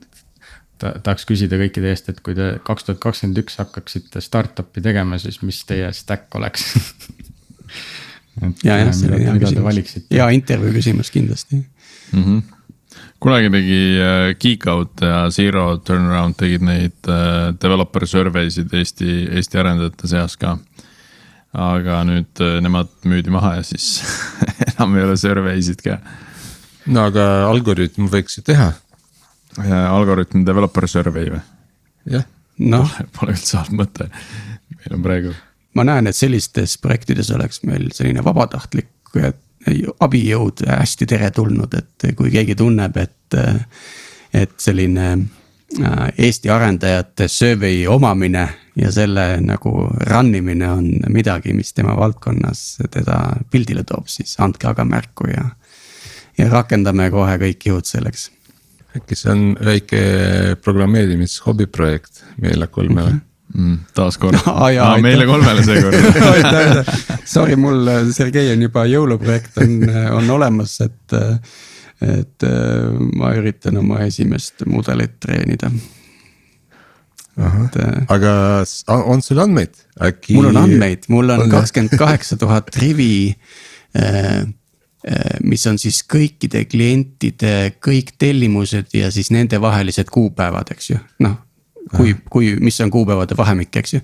ta, tahaks küsida kõikide eest, et kui te kaks tuhat kakskümmend üks hakkaksite startup'i tegema, siis mis teie stack oleks? Ja, jah, see on hea küsimus, hea intervjuu küsimus kindlasti. Mm. -hmm kunagi tegi äh, Geekout ja Zero Turnaround tegid neid äh, developer survey sid Eesti, Eesti arendajate seas ka. aga nüüd äh, nemad müüdi maha ja siis enam ei ole survey sid ka. no aga Algorütm võiks ju teha. Algorütm developer survey või? jah. noh. Pole üldse halb mõte, meil on praegu. ma näen, et sellistes projektides oleks meil selline vabatahtlik, et abijõud hästi teretulnud, et kui keegi tunneb, et, et selline äh, Eesti arendajate survey omamine ja selle nagu run imine on midagi, mis tema valdkonnas teda pildile toob, siis andke aga märku ja. ja rakendame kohe kõik jõud selleks. äkki see on väike programmeerimis hobiprojekt meile kolmele mm. -hmm mm,. taaskord ah, jaa, ah, meile kolmele seekord Sorry, mul Sergei on juba jõuluprojekt on, on olemas, et. et ma üritan oma esimest mudelit treenida. Et, aga on sul andmeid, äkki? mul on andmeid, mul on kakskümmend kaheksa tuhat rivi mis on siis kõikide klientide kõik tellimused ja siis nende vahelised kuupäevad, eks ju, noh kui, kui, mis on kuupäevade vahemik, eks ju.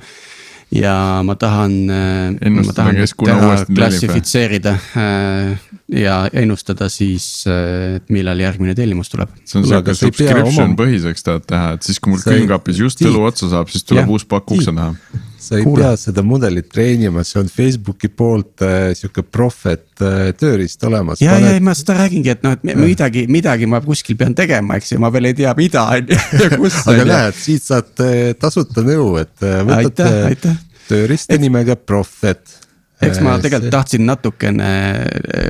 Ja ma tahan, äh, ma tahan teha klassifitseerida äh, ja ennustada siis, äh, et millal järgmine tellimus tuleb. see on sihuke subscription põhiseks tahad teha, et siis kui mul külmkapis just õlu otsa saab, siis tuleb ja. uus pakk ukse taha sa ei Kuule. pea seda mudelit treenima, see on Facebooki poolt äh, sihuke prohvet äh, tööriist olemas. ja Paned..., ja ei ma seda räägingi, et noh, et midagi, midagi ma kuskil pean tegema, eks ju, ma veel ei tea, mida on ju ja kus. aga näed, siit saad äh, tasuta nõu, et äh, võtad äh, tööriista et... nimega Prohvet eks ma äh, tegelikult tahtsin natukene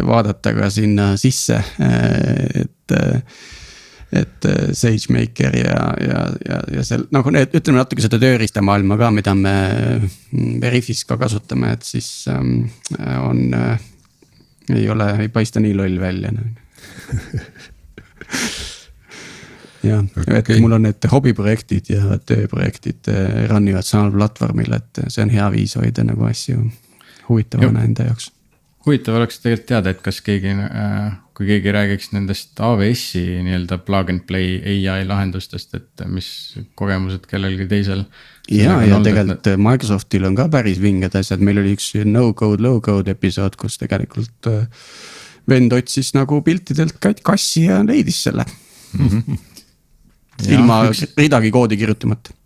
vaadata ka sinna sisse, et et äh, SageMaker ja, ja, ja, ja seal nagu need, ütleme natuke seda tööriistamaailma ka, mida me mm, Veriffis ka kasutame, et siis ähm, on äh,. ei ole, ei paista nii loll välja jah okay., et mul on need hobiprojektid ja tööprojektid äh, run ivad samal platvormil, et see on hea viis hoida nagu asju huvitavana enda jaoks. huvitav oleks tegelikult teada, et kas keegi äh kui keegi räägiks nendest AWS-i nii-öelda plug and play ai lahendustest, et mis kogemused kellelgi teisel. ja, ja tegelikult et... Microsoftil on ka päris vinged asjad, meil oli üks no code, low code episood, kus tegelikult äh, vend otsis nagu piltidelt kassi ja leidis selle mm. -hmm. ilma üks... ridagi koodi kirjutamata